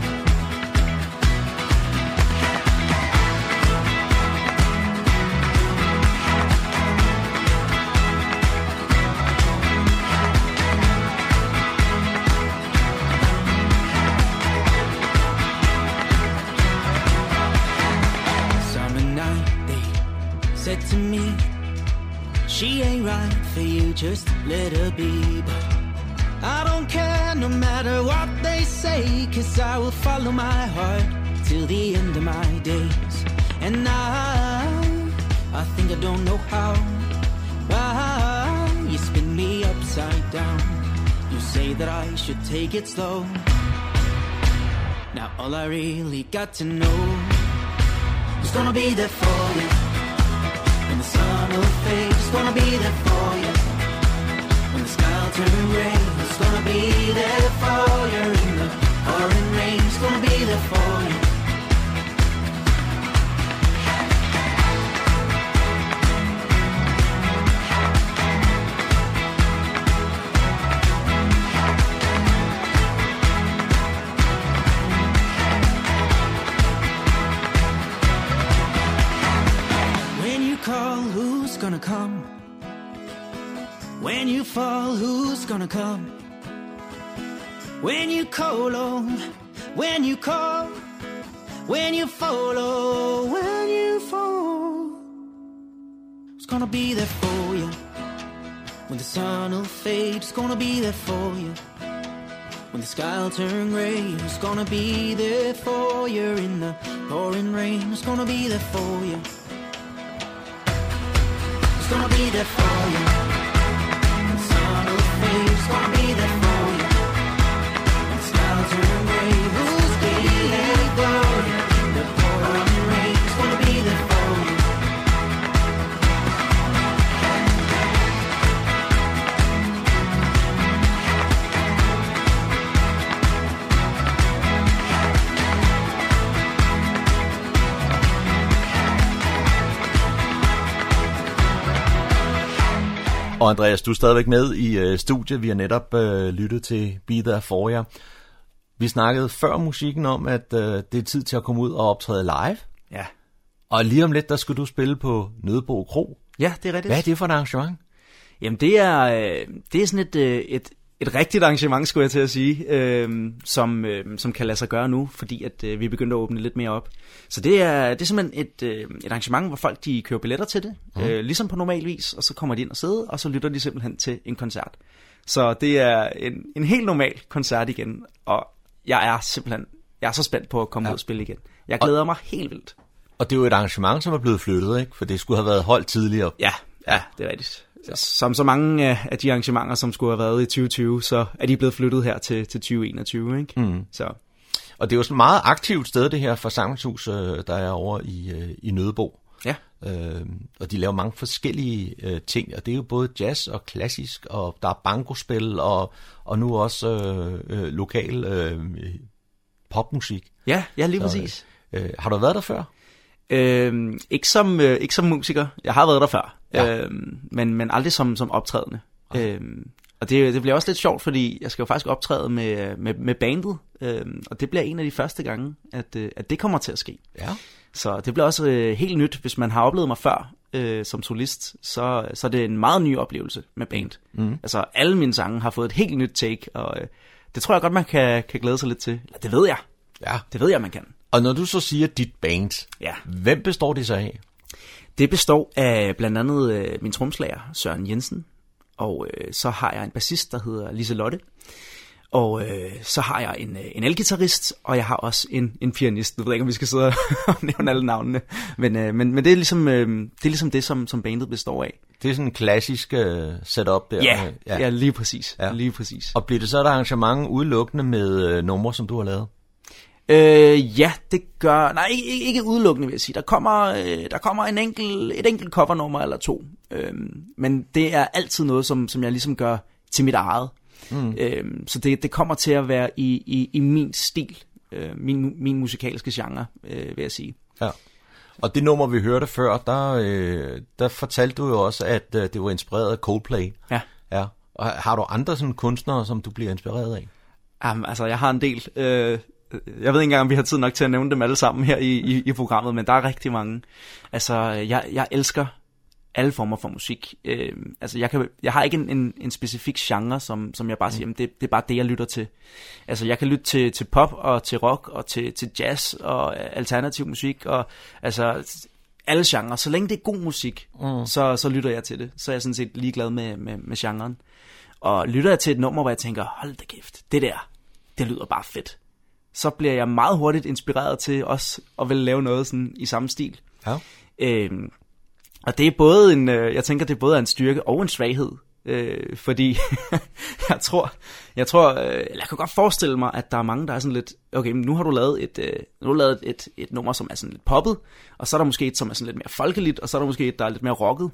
Said to me, She ain't right for you, just let her be. But I don't care no matter what they say, cause I will follow my heart till the end of my days. And I, I think I don't know how, why you spin me upside down. You say that I should take it slow. Now all I really got to know is gonna be there for you. The sun will fade, it's gonna be there for you. When the sky will turn gray, it's gonna be there for you. In the pouring rain, it's gonna be there for you. Gonna come? When you fall, who's gonna come? When you call, oh, when you call, when you fall, oh, when you fall, who's gonna be there for you? When the sun will fade, it's gonna be there for you. When the sky will turn gray, who's gonna be there for you? In the pouring rain, who's gonna be there for you? It's gonna be there for you. When the sun will fade, it's gonna be there for you. When the sky will turn gray, who's be there Og Andreas, du er stadigvæk med i øh, studiet. Vi har netop øh, lyttet til Be There For jer. Vi snakkede før musikken om, at øh, det er tid til at komme ud og optræde live. Ja. Og lige om lidt, der skal du spille på Nødebo Kro. Ja, det er rigtigt. Hvad er det for et arrangement? Jamen det er, øh, det er sådan et, øh, et, et rigtigt arrangement, skulle jeg til at sige, øh, som, øh, som kan lade sig gøre nu, fordi at øh, vi er begyndt at åbne lidt mere op. Så det er, det er simpelthen et, øh, et arrangement, hvor folk de køber billetter til det, mm. øh, ligesom på normal vis, og så kommer de ind og sidder, og så lytter de simpelthen til en koncert. Så det er en, en helt normal koncert igen, og jeg er simpelthen jeg er så spændt på at komme ja. ud og spille igen. Jeg glæder mig helt vildt. Og det er jo et arrangement, som er blevet flyttet, ikke? For det skulle have været holdt tidligere. Ja, ja, det er rigtigt. Som så mange af af de arrangementer, som skulle have været i 2020, så er de blevet flyttet her til, til 2021, ikke? Mm. Så. Og det er jo sådan et meget aktivt sted, det her forsamlingshus, øh, der er over i, øh, i Nødebo. Ja. Øh, og de laver mange forskellige øh, ting, og det er jo både jazz og klassisk, og der er bankospil, og, og nu også øh, øh, lokal øh, popmusik. Ja, ja, lige Så, præcis. Øh, har du været der før? Øhm, ikke, som, øh, ikke som musiker. Jeg har været der før. Ja. Øhm, men, men aldrig som, som optrædende. Øhm, og det, det bliver også lidt sjovt, fordi jeg skal jo faktisk optræde med, med, med bandet. Øhm, og det bliver en af de første gange, at, øh, at det kommer til at ske. Ja. Så det bliver også øh, helt nyt. Hvis man har oplevet mig før øh, som solist, så, så er det en meget ny oplevelse med band. Mm. Altså alle mine sange har fået et helt nyt take, og øh, det tror jeg godt, man kan, kan glæde sig lidt til. Eller, det ved jeg. Ja. Det ved jeg, man kan. Og når du så siger dit band, ja. hvem består det så af? Det består af blandt andet øh, min tromslager Søren Jensen, og øh, så har jeg en bassist, der hedder Liselotte, og øh, så har jeg en, øh, en elgitarrist, og jeg har også en, en pianist. Jeg ved ikke, om vi skal sidde og nævne alle navnene, men, øh, men, men det, er ligesom, øh, det er ligesom det, som, som bandet består af. Det er sådan en klassisk uh, setup der. Ja, ja. ja lige præcis. Ja. Lige præcis. Og bliver det så et arrangement udelukkende med uh, numre, som du har lavet? Øh, ja, det gør... Nej, ikke, ikke udelukkende, vil jeg sige. Der kommer, øh, der kommer en enkel, et enkelt covernummer eller to. Øh, men det er altid noget, som, som jeg ligesom gør til mit eget. Mm. Øh, så det, det kommer til at være i, i, i min stil. Øh, min, min musikalske genre, øh, vil jeg sige. Ja. Og det nummer, vi hørte før, der, øh, der fortalte du jo også, at øh, det var inspireret af Coldplay. Ja. ja. Og har du andre sådan kunstnere, som du bliver inspireret af? Um, altså, jeg har en del. Øh, jeg ved ikke engang, om vi har tid nok til at nævne dem alle sammen her i, i, i programmet, men der er rigtig mange. Altså, jeg, jeg elsker alle former for musik. Øh, altså, jeg, kan, jeg har ikke en, en, en specifik genre, som, som jeg bare siger, mm. det, det er bare det, jeg lytter til. Altså, jeg kan lytte til, til pop og til rock og til, til jazz og alternativ musik og altså alle genrer. Så længe det er god musik, mm. så, så lytter jeg til det. Så er jeg sådan set ligeglad med, med, med genren. Og lytter jeg til et nummer, hvor jeg tænker, hold da kæft, det der, det lyder bare fedt så bliver jeg meget hurtigt inspireret til også at ville lave noget sådan i samme stil. Ja. Øhm, og det er både en, øh, jeg tænker, det er både en styrke og en svaghed. Øh, fordi jeg tror, jeg tror, øh, jeg kan godt forestille mig, at der er mange, der er sådan lidt, okay, men nu har du lavet et, øh, nu har du lavet et, et nummer, som er sådan lidt poppet, og så er der måske et, som er sådan lidt mere folkeligt, og så er der måske et, der er lidt mere rocket.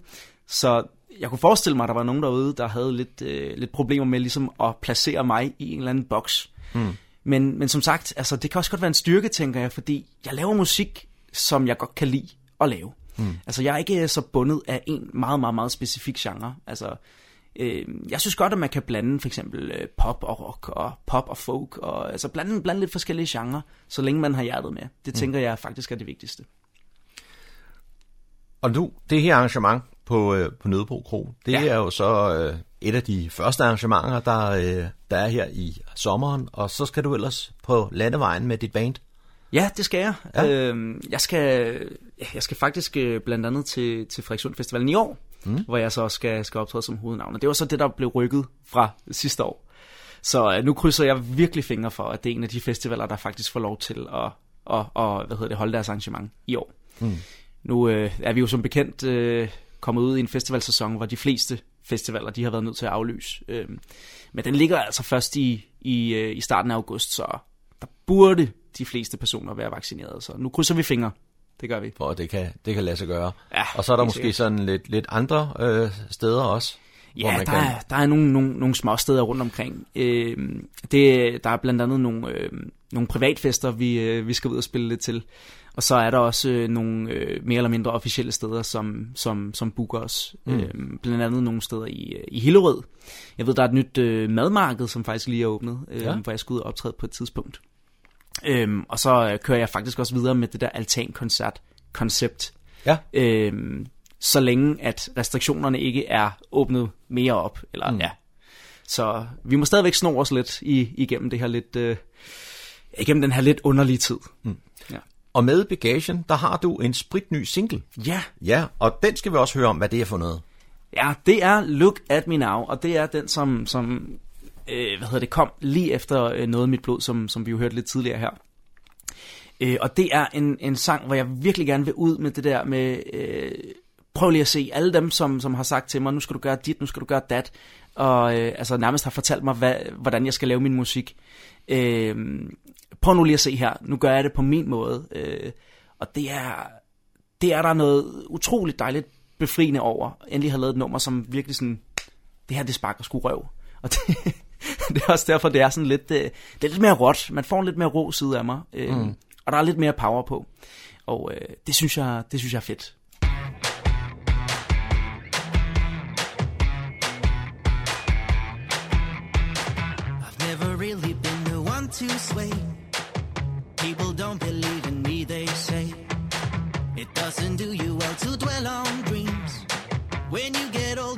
Så jeg kunne forestille mig, at der var nogen derude, der havde lidt, øh, lidt problemer med ligesom at placere mig i en eller anden boks. Mm. Men, men som sagt, altså, det kan også godt være en styrke, tænker jeg, fordi jeg laver musik, som jeg godt kan lide at lave. Mm. Altså, jeg er ikke så bundet af en meget, meget, meget specifik genre. Altså, øh, jeg synes godt, at man kan blande for eksempel øh, pop og rock og pop og folk, og altså blande, blande lidt forskellige genrer, så længe man har hjertet med. Det Mm. tænker jeg faktisk er det vigtigste. Og nu, det her arrangement på, øh, på Nødebro Kro, det Ja. er jo så øh, et af de første arrangementer, der, øh, der er her i sommeren, og så skal du ellers på landevejen med dit band. Ja, det skal jeg. Ja. Øhm, jeg, skal jeg skal faktisk øh, blandt andet til, til Frederikssund Festivalen i år, Mm. hvor jeg så skal, skal optræde som hovednavn. Og det var så det, der blev rykket fra sidste år. Så øh, nu krydser jeg virkelig fingre for, at det er en af de festivaler, der faktisk får lov til at, at, at hvad hedder det, holde deres arrangement i år. Mm. Nu øh, er vi jo som bekendt øh, kommet ud i en festivalsæson, hvor de fleste festivaler de har været nødt til at aflyse. Øh, men den ligger altså først i, i, øh, i starten af august, så der burde de fleste personer være vaccineret. Så nu krydser vi fingre. Det gør vi. For det kan, det kan lade sig gøre. Ja, og så er der måske sikkert. sådan lidt, lidt andre øh, steder også. hvor Ja, der, kan... er, der er nogle, nogle, nogle små steder rundt omkring. Øh, det, der er blandt andet nogle, øh, nogle privatfester, vi, øh, vi skal ud og spille lidt til. Og så er der også øh, nogle øh, mere eller mindre officielle steder, som, som, som booker os. Mm. Øh, blandt andet nogle steder i, øh, i Hillerød. Jeg ved, der er et nyt øh, madmarked, som faktisk lige er åbnet, øh, Ja. hvor jeg skal ud og optræde på et tidspunkt. Øhm, og så øh, kører jeg faktisk også videre med det der altankoncert-koncept. Ja. Øhm, så længe at restriktionerne ikke er åbnet mere op. Eller, mm. ja. Så vi må stadigvæk snore os lidt i, igennem det her lidt... Øh, igennem den her lidt underlige tid. Mm. Og med bagagen, der har du en spritny single. Ja. Ja, og den skal vi også høre om, hvad det er for noget. Ja, det er Look At Me Now, og det er den, som, som øh, hvad hedder det, kom lige efter øh, Noget af mit blod, som, som vi jo hørte lidt tidligere her. Øh, og det er en, en sang, hvor jeg virkelig gerne vil ud med det der med, øh, prøv lige at se alle dem, som, som har sagt til mig, nu skal du gøre dit, nu skal du gøre dat, og øh, altså nærmest har fortalt mig, hvad, hvordan jeg skal lave min musik. Øh, prøv nu lige at se her, nu gør jeg det på min måde. Øh, og det er, det er der noget utroligt dejligt befriende over. Endelig har lavet et nummer, som virkelig sådan, det her det sparker sgu røv. Og det, det er også derfor, det er sådan lidt, øh, det er lidt mere råt. Man får en lidt mere rå side af mig. Øh, mm. Og der er lidt mere power på. Og øh, det, synes jeg, det synes jeg er fedt. I've never really been the one to sway. Don't believe in me, they say. It doesn't do you well to dwell on dreams. When you get older,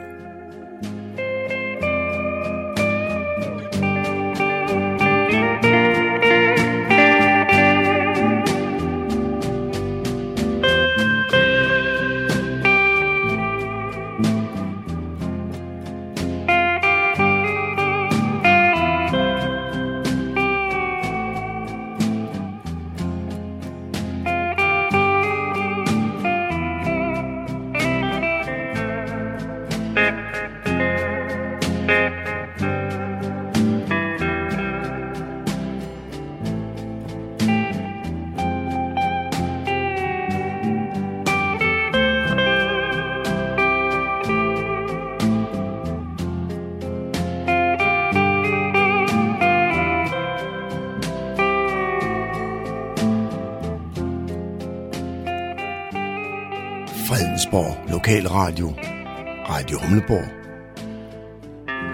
Gamleborg.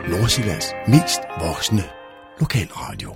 Nordsjællands mest voksne lokalradio.